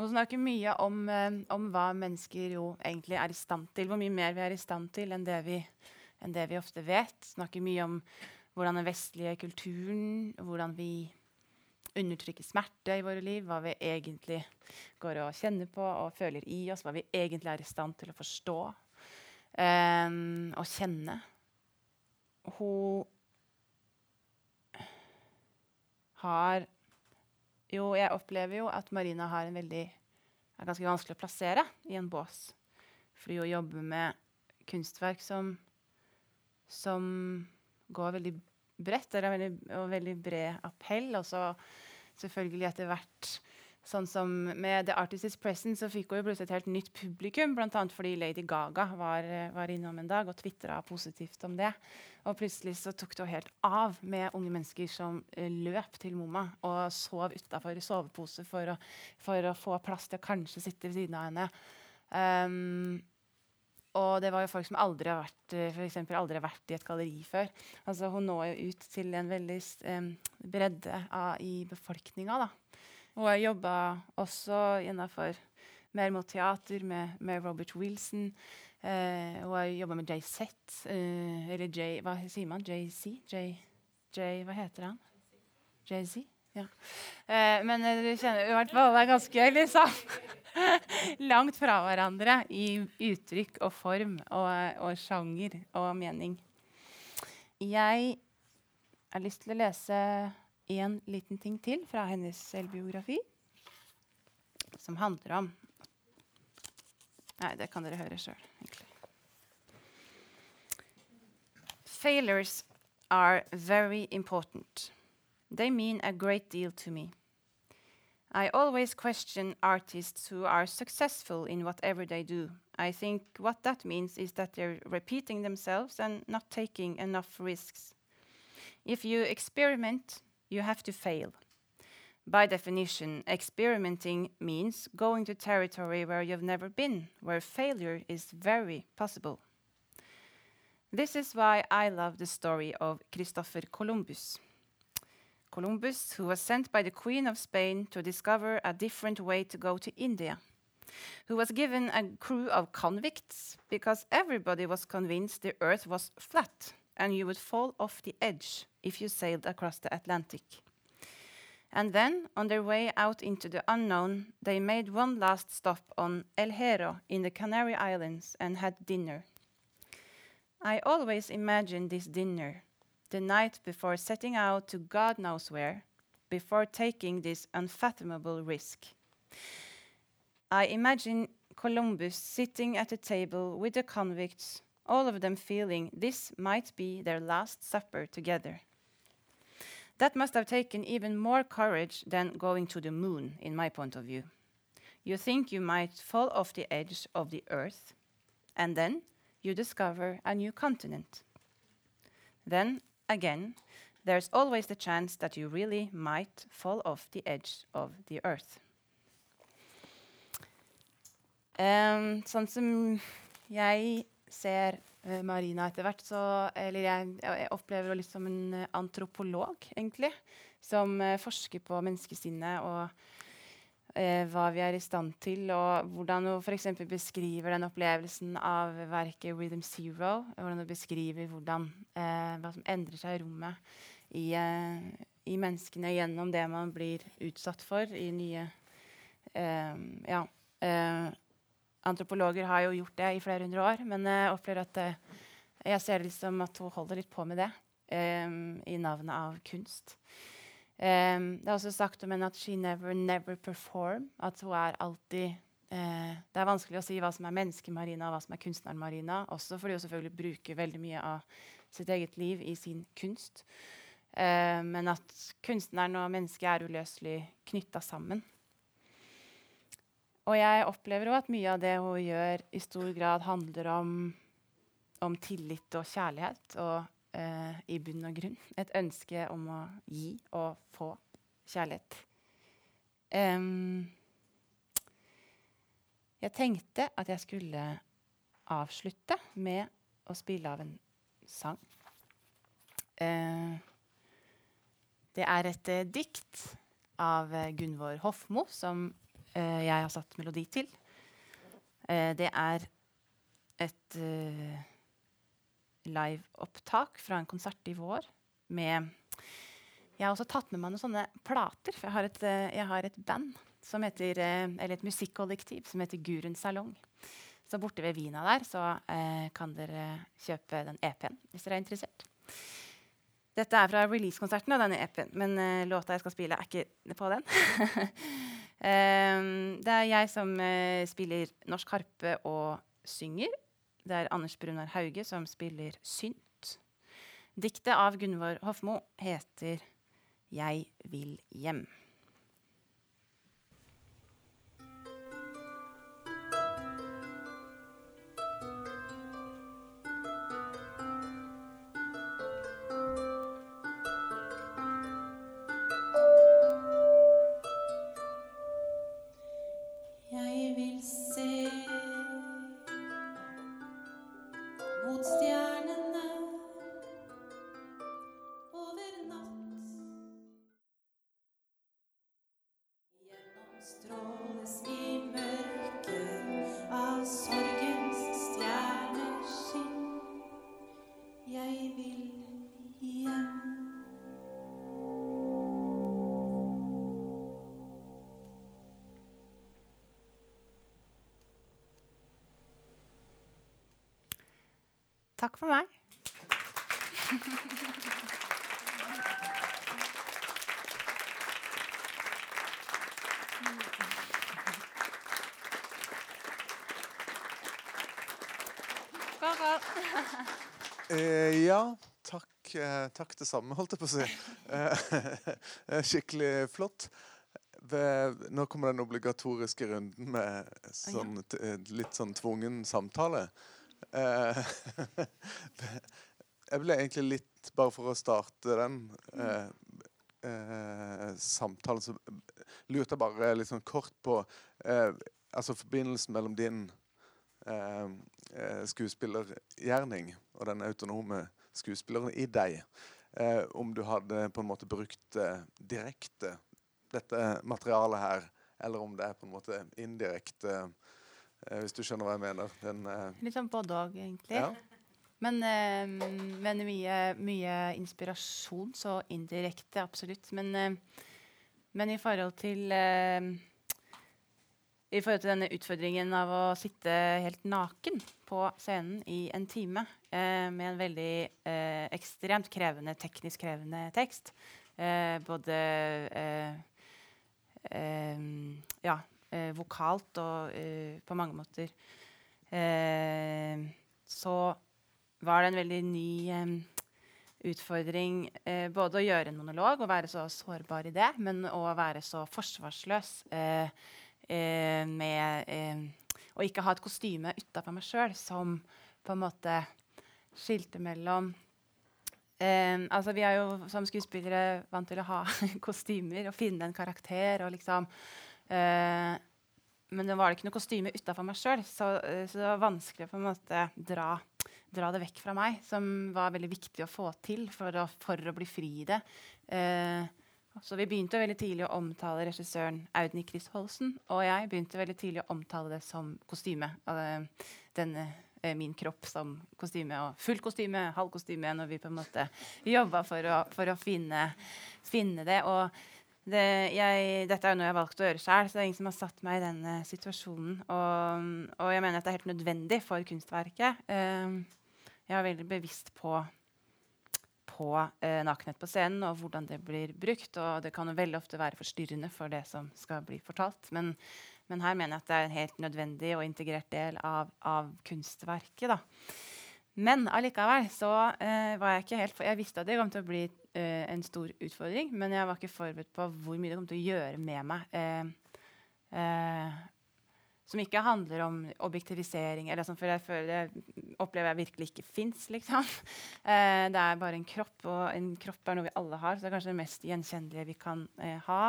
Hun snakker mye om, eh, om hva mennesker jo egentlig er i stand til. Hvor mye mer vi er i stand til enn det vi, enn det vi ofte vet. Snakker mye om hvordan den vestlige kulturen, hvordan vi undertrykker smerte i våre liv, hva vi egentlig går og kjenner på og føler i oss, hva vi egentlig er i stand til å forstå eh, å kjenne. Hun har Jo, jeg opplever jo at Marina har en veldig er ganske vanskelig å plassere i en bås. Fordi hun jobber med kunstverk som, som går veldig bredt. En veldig, og veldig bred appell. Og så selvfølgelig etter hvert Sånn som Med The Artist's Present så fikk hun jo plutselig et helt nytt publikum, bl.a. fordi Lady Gaga var, var innom en dag og tvitra positivt om det. Og plutselig så tok det helt av med unge mennesker som eh, løp til Moma og sov utafor i sovepose for å, for å få plass til å kanskje sitte ved siden av henne. Um, og det var jo folk som aldri har vært, eh, for eksempel, aldri har vært i et galleri før. Altså, hun når jo ut til en veldig um, bredde av, i befolkninga. da. Hun har jobba også innafor mer mot teater med, med Robert Wilson. Eh, hun har jobba med JZ, eh, eller J, hva sier man? JC? J, hva heter han? JZ? Ja. Eh, men eh, du kjenner i hvert fall det er ganske liksom, langt fra hverandre i uttrykk og form og, og sjanger og mening. Jeg har lyst til å lese en liten ting til fra hennes selvbiografi, som handler om Nei, det kan dere høre sjøl, egentlig. Failures are very important. They mean a great deal to me. I always question artists who are successful in whatever they do. I think what that means is that they're repeating themselves and not taking enough risks. If you experiment, you have to fail. By definition, experimenting means going to territory where you've never been, where failure is very possible. This is why I love the story of Christopher Columbus. Columbus, who was sent by the Queen of Spain to discover a different way to go to India, who was given a crew of convicts because everybody was convinced the earth was flat and you would fall off the edge if you sailed across the Atlantic. And then, on their way out into the unknown, they made one last stop on El Hierro in the Canary Islands and had dinner. I always imagine this dinner, the night before setting out to God knows where, before taking this unfathomable risk. I imagine Columbus sitting at a table with the convicts, all of them feeling this might be their last supper together. That must have taken even more courage than going to the moon, in my point of view. You think you might fall off the edge of the earth, and then you discover a new continent. Then, again, there's always the chance that you really might fall off the edge of the earth. Em, sånn som jeg ser uh, Marina etter hvert, så Eller jeg, jeg opplever henne litt som en eh, antropolog, egentlig. Som uh, forsker på menneskesinnet og hva vi er i stand til, og hvordan hun f.eks. beskriver den opplevelsen av verket 'Rhythm Zero'. Hvordan hun beskriver hvordan, hva som endrer seg i rommet i, i menneskene gjennom det man blir utsatt for i nye Ja. Eh, antropologer har jo gjort det i flere hundre år, men jeg opplever at eh, jeg ser det som at hun holder litt på med det um, i navnet av kunst. Um, det er også sagt om henne at she never, never perform. At hun er alltid uh, Det er vanskelig å si hva som er menneskemarina og hva som er kunstneren Marina. Også fordi hun selvfølgelig bruker veldig mye av sitt eget liv i sin kunst. Uh, men at kunstneren og mennesket er uløselig knytta sammen. Og jeg opplever òg at mye av det hun gjør, i stor grad handler om, om tillit og kjærlighet. Og eh, i bunn og grunn et ønske om å gi og få kjærlighet. Um, jeg tenkte at jeg skulle avslutte med å spille av en sang. Eh, det er et eh, dikt av eh, Gunvor Hofmo som eh, jeg har satt melodi til. Eh, det er et eh, liveopptak fra en konsert i vår med Jeg har også tatt med meg noen sånne plater, for jeg har et, eh, jeg har et band som heter, eh, eller et musikkollektiv som heter Gurun Salong. Så borte ved Vina der så eh, kan dere kjøpe den EP-en hvis dere er interessert. Dette er fra release-konserten av denne EP-en, men uh, låta jeg skal spille, er ikke på den. Em, det er jeg som eh, spiller norsk harpe og synger. Det er Anders Brunar Hauge som spiller synt. Diktet av Gunvor Hofmo heter 'Jeg vil hjem'. Takk for meg. Eh, ja, takk, eh, takk det samme, holdt jeg på å si. Eh, skikkelig flott. Ved, nå kommer den obligatoriske runden med sånn, eh, litt sånn tvungen samtale. Eh, jeg ble egentlig litt, bare for å starte den eh, eh, samtalen, så lurte jeg bare litt sånn kort på altså forbindelsen mellom din skuespillergjerning og den autonome skuespilleren i deg. Eh, om du hadde på en måte brukt eh, direkte dette materialet her, eller om det er på en måte indirekte, eh, hvis du skjønner hva jeg mener. Den, eh, Litt sånn både òg, egentlig. ja. Men, eh, men mye, mye inspirasjon, så indirekte, absolutt. Men, eh, men i forhold til eh, I forhold til denne utfordringen av å sitte helt naken på scenen i en time eh, med en veldig eh, ekstremt krevende, teknisk krevende tekst, eh, både eh, eh, ja, eh, vokalt og eh, på mange måter eh, så var det en veldig ny eh, utfordring eh, både å gjøre en monolog og være så sårbar i det, men å være så forsvarsløs med å ikke ha et kostyme utafor meg sjøl som på en måte skilte mellom Eh, altså vi er jo som skuespillere vant til å ha kostymer og finne en karakter. og liksom eh, Men det var ikke noe kostyme utafor meg sjøl, så, eh, så det var vanskelig å på en måte dra, dra det vekk fra meg. Som var veldig viktig å få til for å, for å bli fri i det. Uh, så vi begynte veldig tidlig å omtale regissøren Audny Chris Holsen. Og jeg begynte veldig tidlig å omtale det som kostyme. eh, denne min kropp som kostyme, og fullt kostyme, halv kostyme, når vi på en måte jobba for for å finne, finne det. Og det, jeg, dette er jo noe jeg har valgt å gjøre sjøl, så det er ingen som har satt meg i den eh, situasjonen. Og, og jeg mener at det er helt nødvendig for kunstverket. Uh, jeg er veldig bevisst på på uh, nakenhet på scenen og hvordan det blir brukt. Og det kan jo veldig ofte være forstyrrende for det som skal bli fortalt. Men, men her mener jeg at det er en helt nødvendig og integrert del av, av kunstverket. Da. Men allikevel så uh, var jeg ikke helt Jeg visste at det kom til å bli eh, en stor utfordring, men jeg var ikke forberedt på hvor mye det kom til å gjøre med meg. Eh, eh, som ikke handler om objektivisering, eller sånn, for jeg føler det opplever jeg virkelig ikke fins. Liksom. Eh, det er bare en kropp, og en kropp er noe vi alle har. Så det er kanskje det mest gjenkjennelige vi kan eh, ha.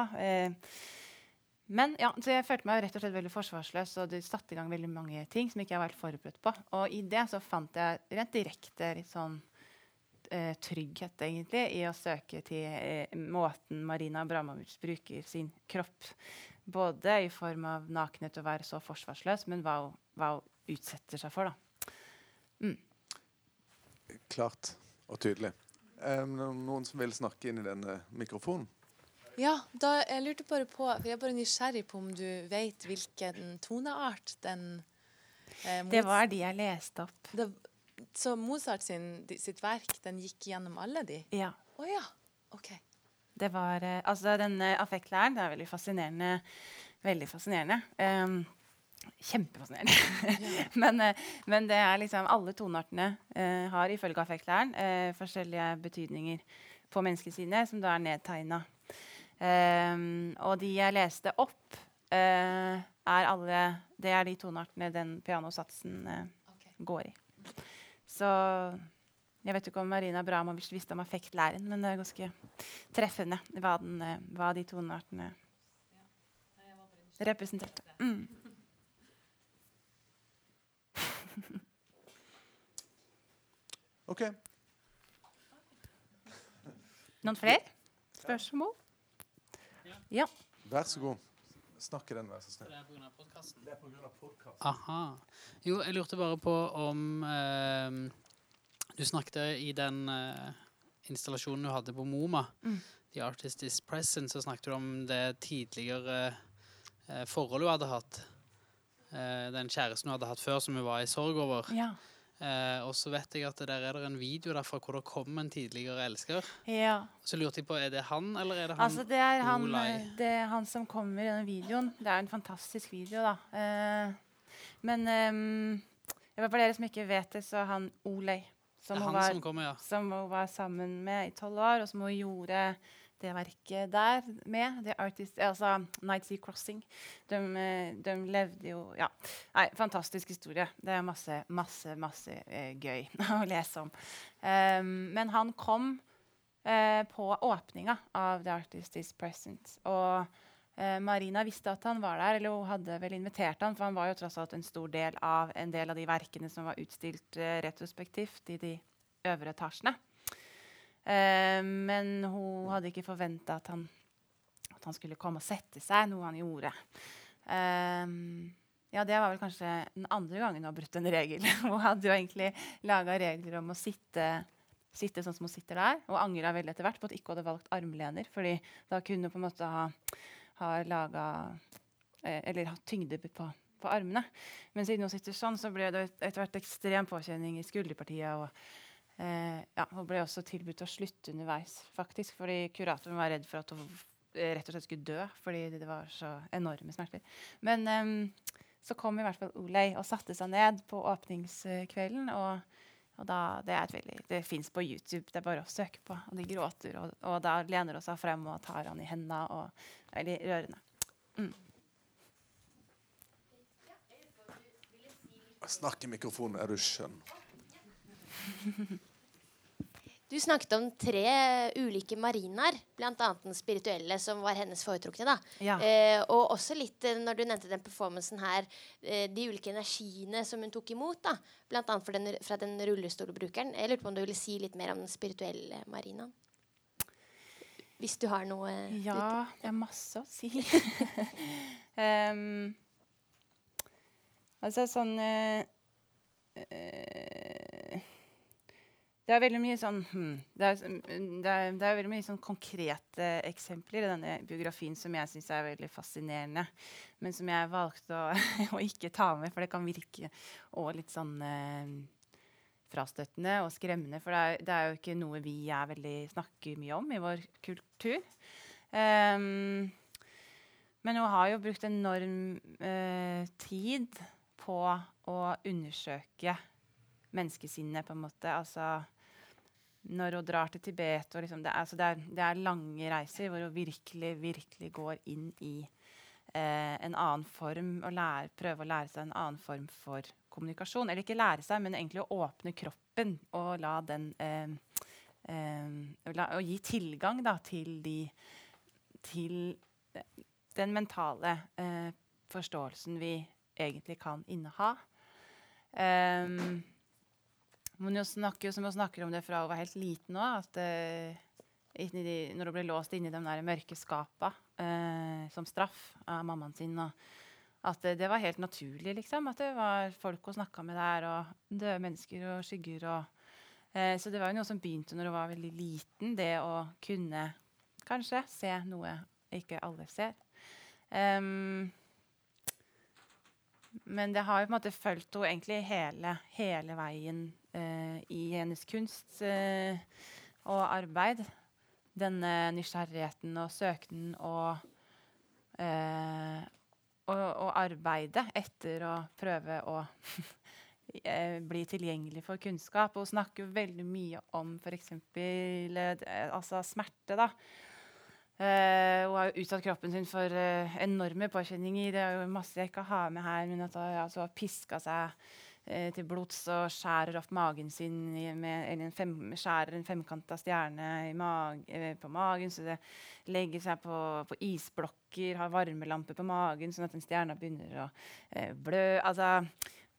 Men ja, så jeg følte meg rett og slett veldig forsvarsløs, og det satte i gang veldig mange ting som ikke jeg var helt forberedt på. Og i det så fant jeg rent direkte litt sånn eh, trygghet, egentlig, i å søke til eh, måten Marina Abramovic bruker sin kropp både i form av nakenhet og være så forsvarsløs, men hva hva hun utsetter seg for. da. Klart og tydelig. Eh, noen som vil snakke inn i denne mikrofonen? Ja, da, jeg lurte bare på for Jeg er bare nysgjerrig på om du vet hvilken toneart den eh, Det var de jeg leste opp. det, Så Mozart sin, sitt verk, den gikk gjennom alle de? Ja. Å ja. OK. Det var eh, Altså, denne affektlæren det er veldig fascinerende. Veldig fascinerende. Um, Kjempefascinerende. men, eh, men det er liksom alle toneartene uh, har ifølge affektlæren uh, forskjellige betydninger på menneskesidene, som da er nedtegna. Um, og de jeg leste opp, uh, er alle Det er de toneartene den pianosatsen eh, Ok. går i. Så jeg vet ikke om Marina Abramovic visste om affektlæren, men det er ganske treffende hva, den, eh, hva de toneartene representerte. Mm. OK. Noen flere spørsmål? Ja. Vær så god. Snakk i den, vær så snill. Det er pga. podkasten. Det er pga. podkasten. Aha. Jo, jeg lurte bare på om eh, Du snakket i den eh, installasjonen du hadde på MoMA, Mm. The Artist Is Present, så snakket du om det tidligere eh, forholdet du hadde hatt. Eh, den kjæresten du hadde hatt før, som hun var i sorg over. ja. Eh, og så vet jeg at der er det en video derfra hvor det kom en tidligere elsker. ja. Så lurte jeg på, er det han, eller er det han? Altså, det er han, eh, det er han som kommer i denne videoen. Det er en fantastisk video, da. Eh, men ehm, for dere som ikke vet det, så er han Olei. Som hun han var som kommer, ja. som hun var sammen med i tolv år, og som hun gjorde det verket der med. The Artist, altså Night Sea Crossing. De, eh, de levde jo Ja. Nei, fantastisk historie. Det er masse, masse, masse eh, gøy å lese om. Um, men han kom eh, på åpninga av The Artist Is Present. Og eh, Marina visste at han var der, eller hun hadde vel invitert han, for han var jo tross alt en stor del av en del av de verkene som var utstilt retrospektivt i de øvre etasjene. Eh, men hun hadde ikke forventa at, at han skulle komme og sette seg, noe han gjorde. Eh, ja, det var vel kanskje den andre gangen hun har brutt en regel. Hun hadde jo egentlig laga regler om å sitte, sitte sånn som hun sitter der, og angra veldig etter hvert på at ikke hadde valgt armlener, fordi da kunne hun på en måte ha, ha laga eh, Eller hatt tyngde på, på armene. Men siden hun sitter sånn, så ble det etter hvert ekstrem påkjenning i skulderpartiet. og ja, Hun ble også tilbudt å slutte underveis, faktisk, fordi kuratoren var redd for at hun eh, rett og slett skulle dø fordi det var så enorme smerter. Men em, så kom i hvert fall Olei og satte seg ned på åpningskvelden. Og, og da, det er et veldig, det fins på YouTube, det er bare å søke på. Og de gråter, og, og da lener hun seg frem og tar han i hendene. og det er Veldig rørende. Snakk i mikrofonen, er du skjønn. Du snakket om tre ulike marinaer, bl.a. den spirituelle, som var hennes foretrukne. da. Ja. Eh, og også litt, eh, når du nevnte den performancen her, eh, de ulike energiene som hun tok imot. da, Bl.a. fra den, fra den rullestolbrukeren. Jeg lurte på om du ville si litt mer om den spirituelle marinaen? Hvis du har noe Ja, det er masse å si. um, altså sånn uh, eh, Det er veldig mye sånn hmm, det, er, det, er, det er mye sånn konkrete eksempler i denne biografien som jeg syns er veldig fascinerende, men som jeg valgte å, å ikke ta med, for det kan virke og litt sånn eh, frastøtende og skremmende. For det er, det er jo ikke noe vi veldig, snakker mye om i vår kultur. Um, men hun har jo brukt enorm eh, tid på å undersøke menneskesinnet, på en måte. Altså når hun drar til Tibet og liksom, det, er, det, er, det er lange reiser hvor hun virkelig, virkelig går inn i eh, en annen form og lærer, prøver å lære seg en annen form for kommunikasjon. Eller ikke lære seg, men egentlig å åpne kroppen og la den eh, eh, la, Og gi tilgang da, til, de, til den mentale eh, forståelsen vi egentlig kan inneha. Um, hun snakker, som hun snakker om det fra hun var helt liten òg, eh, når hun ble låst inni de der mørke skapa uh, som straff av mammaen sin. Og at det, det var helt naturlig, liksom. At det var folk hun snakka med der, og døde mennesker og skygger. Og, eh, så det var jo noe som begynte når hun var veldig liten, det å kunne kanskje se noe ikke alle ser. Um, men det har jo på en måte fulgt henne egentlig hele, hele veien eh, i hennes kunst eh, og arbeid. Denne nysgjerrigheten og søknen og, eh, og, og arbeidet etter å prøve å eh, bli tilgjengelig for kunnskap. Hun snakker veldig mye om f.eks. Altså smerte. da. Uh, hun har jo utsatt kroppen sin for uh, enorme påkjenninger. Det er jo masse jeg ikke har med her, men at hun altså, har piska seg eh, til blods og skjærer opp magen sin med, eller en fem, skjærer en femkanta stjerne mag, eh, på magen. Så det legger seg på, på isblokker, har varmelampe på magen, sånn at den stjerna begynner å eh, blø. Altså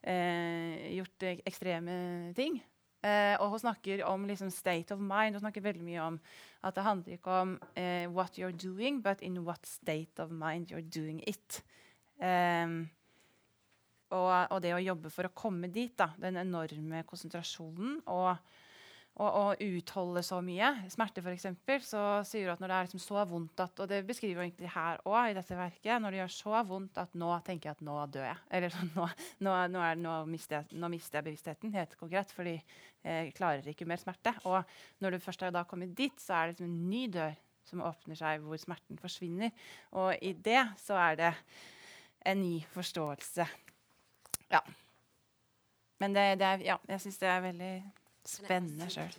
eh, gjort eh, ekstreme ting. Eh, og hun snakker om liksom, state of mind. Hun snakker veldig mye om at det handler ikke om eh, what you're doing, but in what state of mind you're doing it. Em, og, og det å jobbe for å komme dit, da, den enorme konsentrasjonen og, og, utholde så mye. Smerte, f.eks., så sier du at når det er liksom så vondt at Og det beskriver jo egentlig her òg, i dette verket. Når det gjør så vondt at nå tenker jeg at nå dør jeg. Eller nå, nå, nå, er, nå, mister jeg, nå mister jeg bevisstheten, helt konkret. Fordi jeg klarer ikke mer smerte. Og når du først har da kommet dit, så er det liksom en ny dør som åpner seg, hvor smerten forsvinner. Og i det så er det en ny forståelse. Ja. Men det, det er, ja, jeg syns det er veldig spennende sjøl.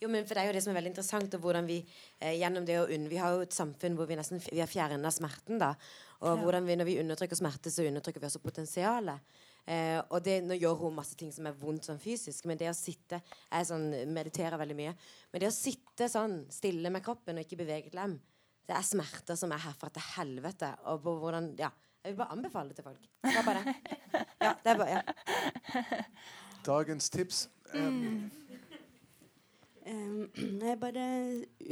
Jo, men for Det er jo det som er veldig interessant. og hvordan Vi eh, gjennom det å unn, vi har jo et samfunn hvor vi nesten vi har fjerna smerten. da, og hvordan vi, Når vi undertrykker smerte, så undertrykker vi også potensialet. Eh, og det, Nå gjør hun masse ting som er vondt sånn fysisk, men det å sitte Jeg sånn, mediterer veldig mye. Men det å sitte sånn stille med kroppen og ikke bevege et lem, det er smerter som er herfra til helvete. Og på hvordan, ja, Jeg vil bare anbefale det til folk. Det bare. Ja, det er bare, ja. Dagens tips. Mm. Um, jeg bare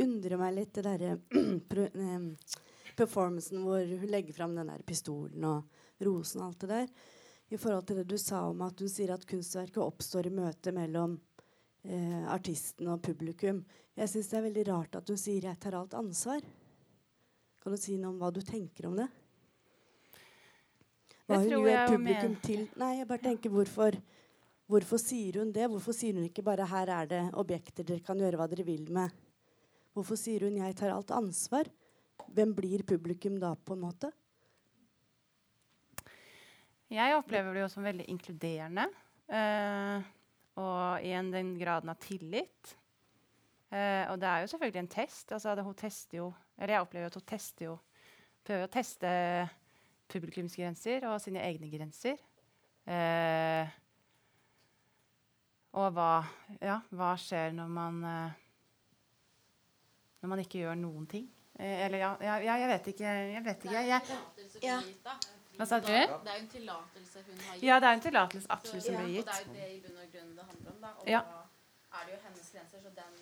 undrer meg litt det derre um, performancen hvor hun legger fram den der pistolen og rosen og alt det der. I forhold til det du sa om at hun sier at kunstverket oppstår i møte mellom eh, artisten og publikum. Jeg syns det er veldig rart at hun sier 'jeg tar alt ansvar'. Kan du si noe om hva du tenker om det? Hva hun gjør jeg publikum til Nei, jeg bare tenker hvorfor Hvorfor sier hun det? Hvorfor sier hun ikke bare 'her er det objekter dere kan gjøre hva dere vil med'? Hvorfor sier hun 'jeg tar alt ansvar'? Hvem blir publikum da, på en måte? Jeg opplever det jo som veldig inkluderende. Uh, og igjen den graden av tillit. Uh, og det er jo selvfølgelig en test. Altså, det, hun tester jo Eller jeg opplever at hun tester jo Prøver å teste publikumsgrenser og sine egne grenser. Eh, og hva Ja, hva skjer når man eh, Når man ikke gjør noen ting? Eh, eller ja, ja, ja, jeg vet ikke. Jeg vet ikke. Jeg, Ja. hva sa du? Det er jo en tillatelse hun har gitt. Ja, det er en tillatelse absolutt som blir Og gitt. det er jo det i bunn og grunn det handler om. da. Og Ja. da er det jo hennes grenser, så den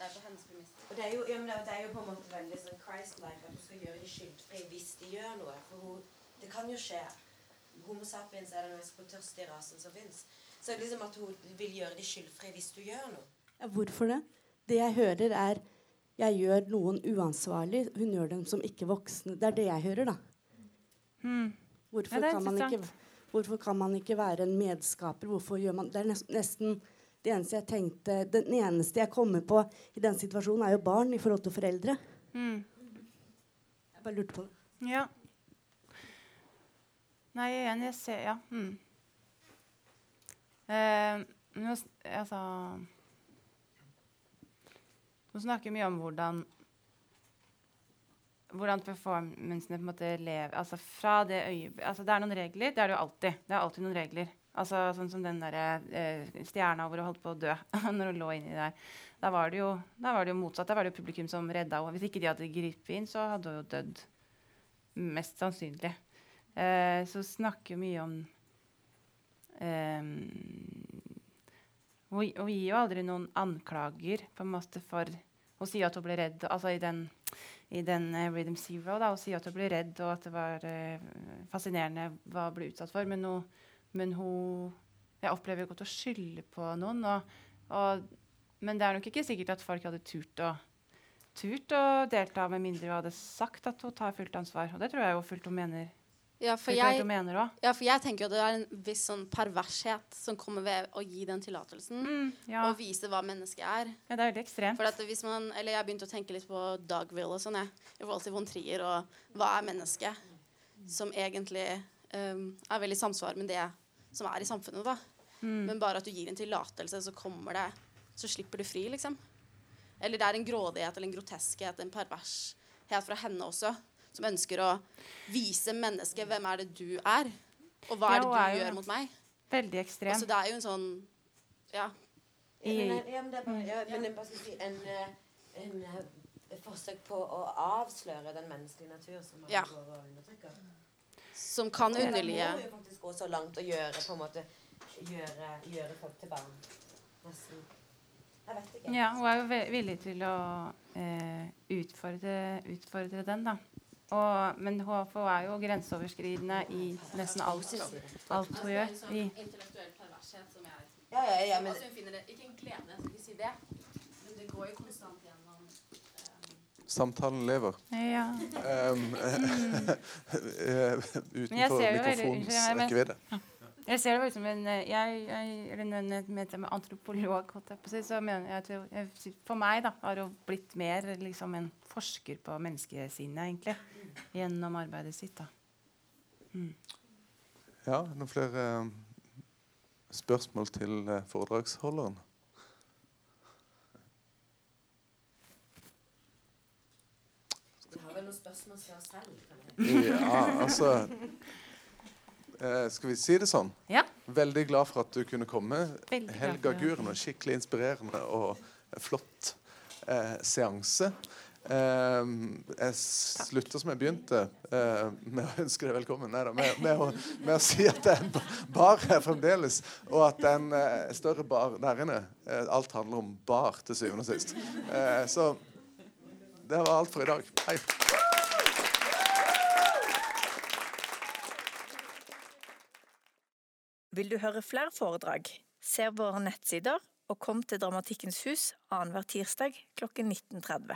Det er på hennes premisser. Og det er, jo, ja, men det er- er jo på en måte veldig sånn Christ-like at du skal gjøre de skyldfrie hvis de gjør noe. For hun, det kan jo skje. Homo sapiens er den mest i rasen som fins. Så liksom at hun vil gjøre de skyldfrie hvis du gjør noe. Ja, hvorfor det? Det jeg hører, er jeg gjør noen uansvarlig. Hun gjør dem som ikke voksne. Det er det jeg hører, da. Hmm. Hvorfor, Ja, er kan man ikke, hvorfor kan man ikke være en medskaper? Hvorfor gjør man Det er nes- nesten det eneste jeg tenkte Den eneste jeg kommer på i den situasjonen, er jo barn i forhold til foreldre. Mm. Jeg bare lurte på det. Ja. Nei, igjen, jeg ser Ja. Mm. Eh, nå, altså Nå snakker vi mye om hvordan hvordan performancene på en måte lever altså fra det øyeblikk altså Det er noen regler. Det er det jo alltid. Det er alltid noen regler. Altså Sånn som den der, eh, stjerna hvor hun holdt på å dø når hun lå inni der. Da var det jo, var det jo motsatt. Da var det jo publikum som redda henne. Hvis ikke de hadde gripet inn, så hadde hun jo dødd. Mest sannsynlig. Eh, så snakker mye om eh, hun, hun gir jo aldri noen anklager på en måte for Hun sier at hun ble redd altså i den, i den uh, Rhythm Zero. Da, hun sier at hun ble redd, og at det var uh, fascinerende hva hun ble utsatt for. Men hun, men hun Jeg opplever godt å skylde på noen. Og, og, men det er nok ikke sikkert at folk hadde turt å turt å delta med mindre hun hadde sagt at hun tar fullt ansvar. Og det tror jeg jo fullt hun mener. Ja, for jeg, ja, for jeg tenker jo det er en viss sånn pervershet som kommer ved å gi den tillatelsen. Mm, ja. Og vise hva mennesket er. ja, det er veldig ekstremt. For at hvis man, eller Jeg begynte å tenke litt på Dogville og sånn. jeg, I forhold til von Trier og hva er mennesket? Som egentlig um, er veldig i samsvar med det som er i samfunnet. da. Mm. Men bare at du gir en tillatelse, så kommer det Så slipper du fri, liksom. Eller det er en grådighet eller en groteskhet, en pervershet fra henne også. Som ønsker å vise mennesket hvem er det du er, og hva er det hun du er gjør mot meg. Veldig ekstrem. Altså, det er jo en sånn Ja. I, ja, men det er bare, ja, men jeg bare skal si en, en, en, eh, forsøk på å avsløre den menneskelige natur som man Ja. går og undertrykker. Som kan underlige Det må jo faktisk gå så langt og gjøre på en måte gjøre, gjøre folk til barn. Nesten. Jeg vet ikke. Ja, hun er jo villig til å eh, utfordre, utfordre den, da. Og, men hun, er jo grenseoverskridende i nesten alt, alt hun gjør. I, intellektuell pervershet som jeg Ja, ja, ja, men Altså, hun finner det Ikke en glede, jeg skal ikke si det, men det går jo konstant Samtalen lever. ja. Um, utenfor mikrofonens jeg- rekkevidde. Jeg ser det veldig som en eh, jeg, jeg, med, antropolog, så mener jeg jeg, For meg da, har hun blitt mer liksom en forsker på menneskesinnet, egentlig. Gjennom arbeidet sitt. da. Mm. Ja, noen flere um, spørsmål til eh, foredragsholderen? Vi har vel noen spørsmål til oss selv? Ja, altså eh, Skal vi si det sånn? Ja. Veldig glad for at du kunne komme. Veldig Helga. Guren. og Skikkelig inspirerende og flott eh, seanse. Eh, jeg slutter som jeg begynte, eh, med å ønske deg velkommen. Neida, med, med, å, med å si at det er en bar her fremdeles, og at det er en eh, større bar der inne. Eh, alt handler om bar til syvende og sist. Eh, så det var alt for i dag. Hei. Vil du høre flere foredrag? Se våre nettsider, og kom til Dramatikkens hus annenhver tirsdag klokken 19.30.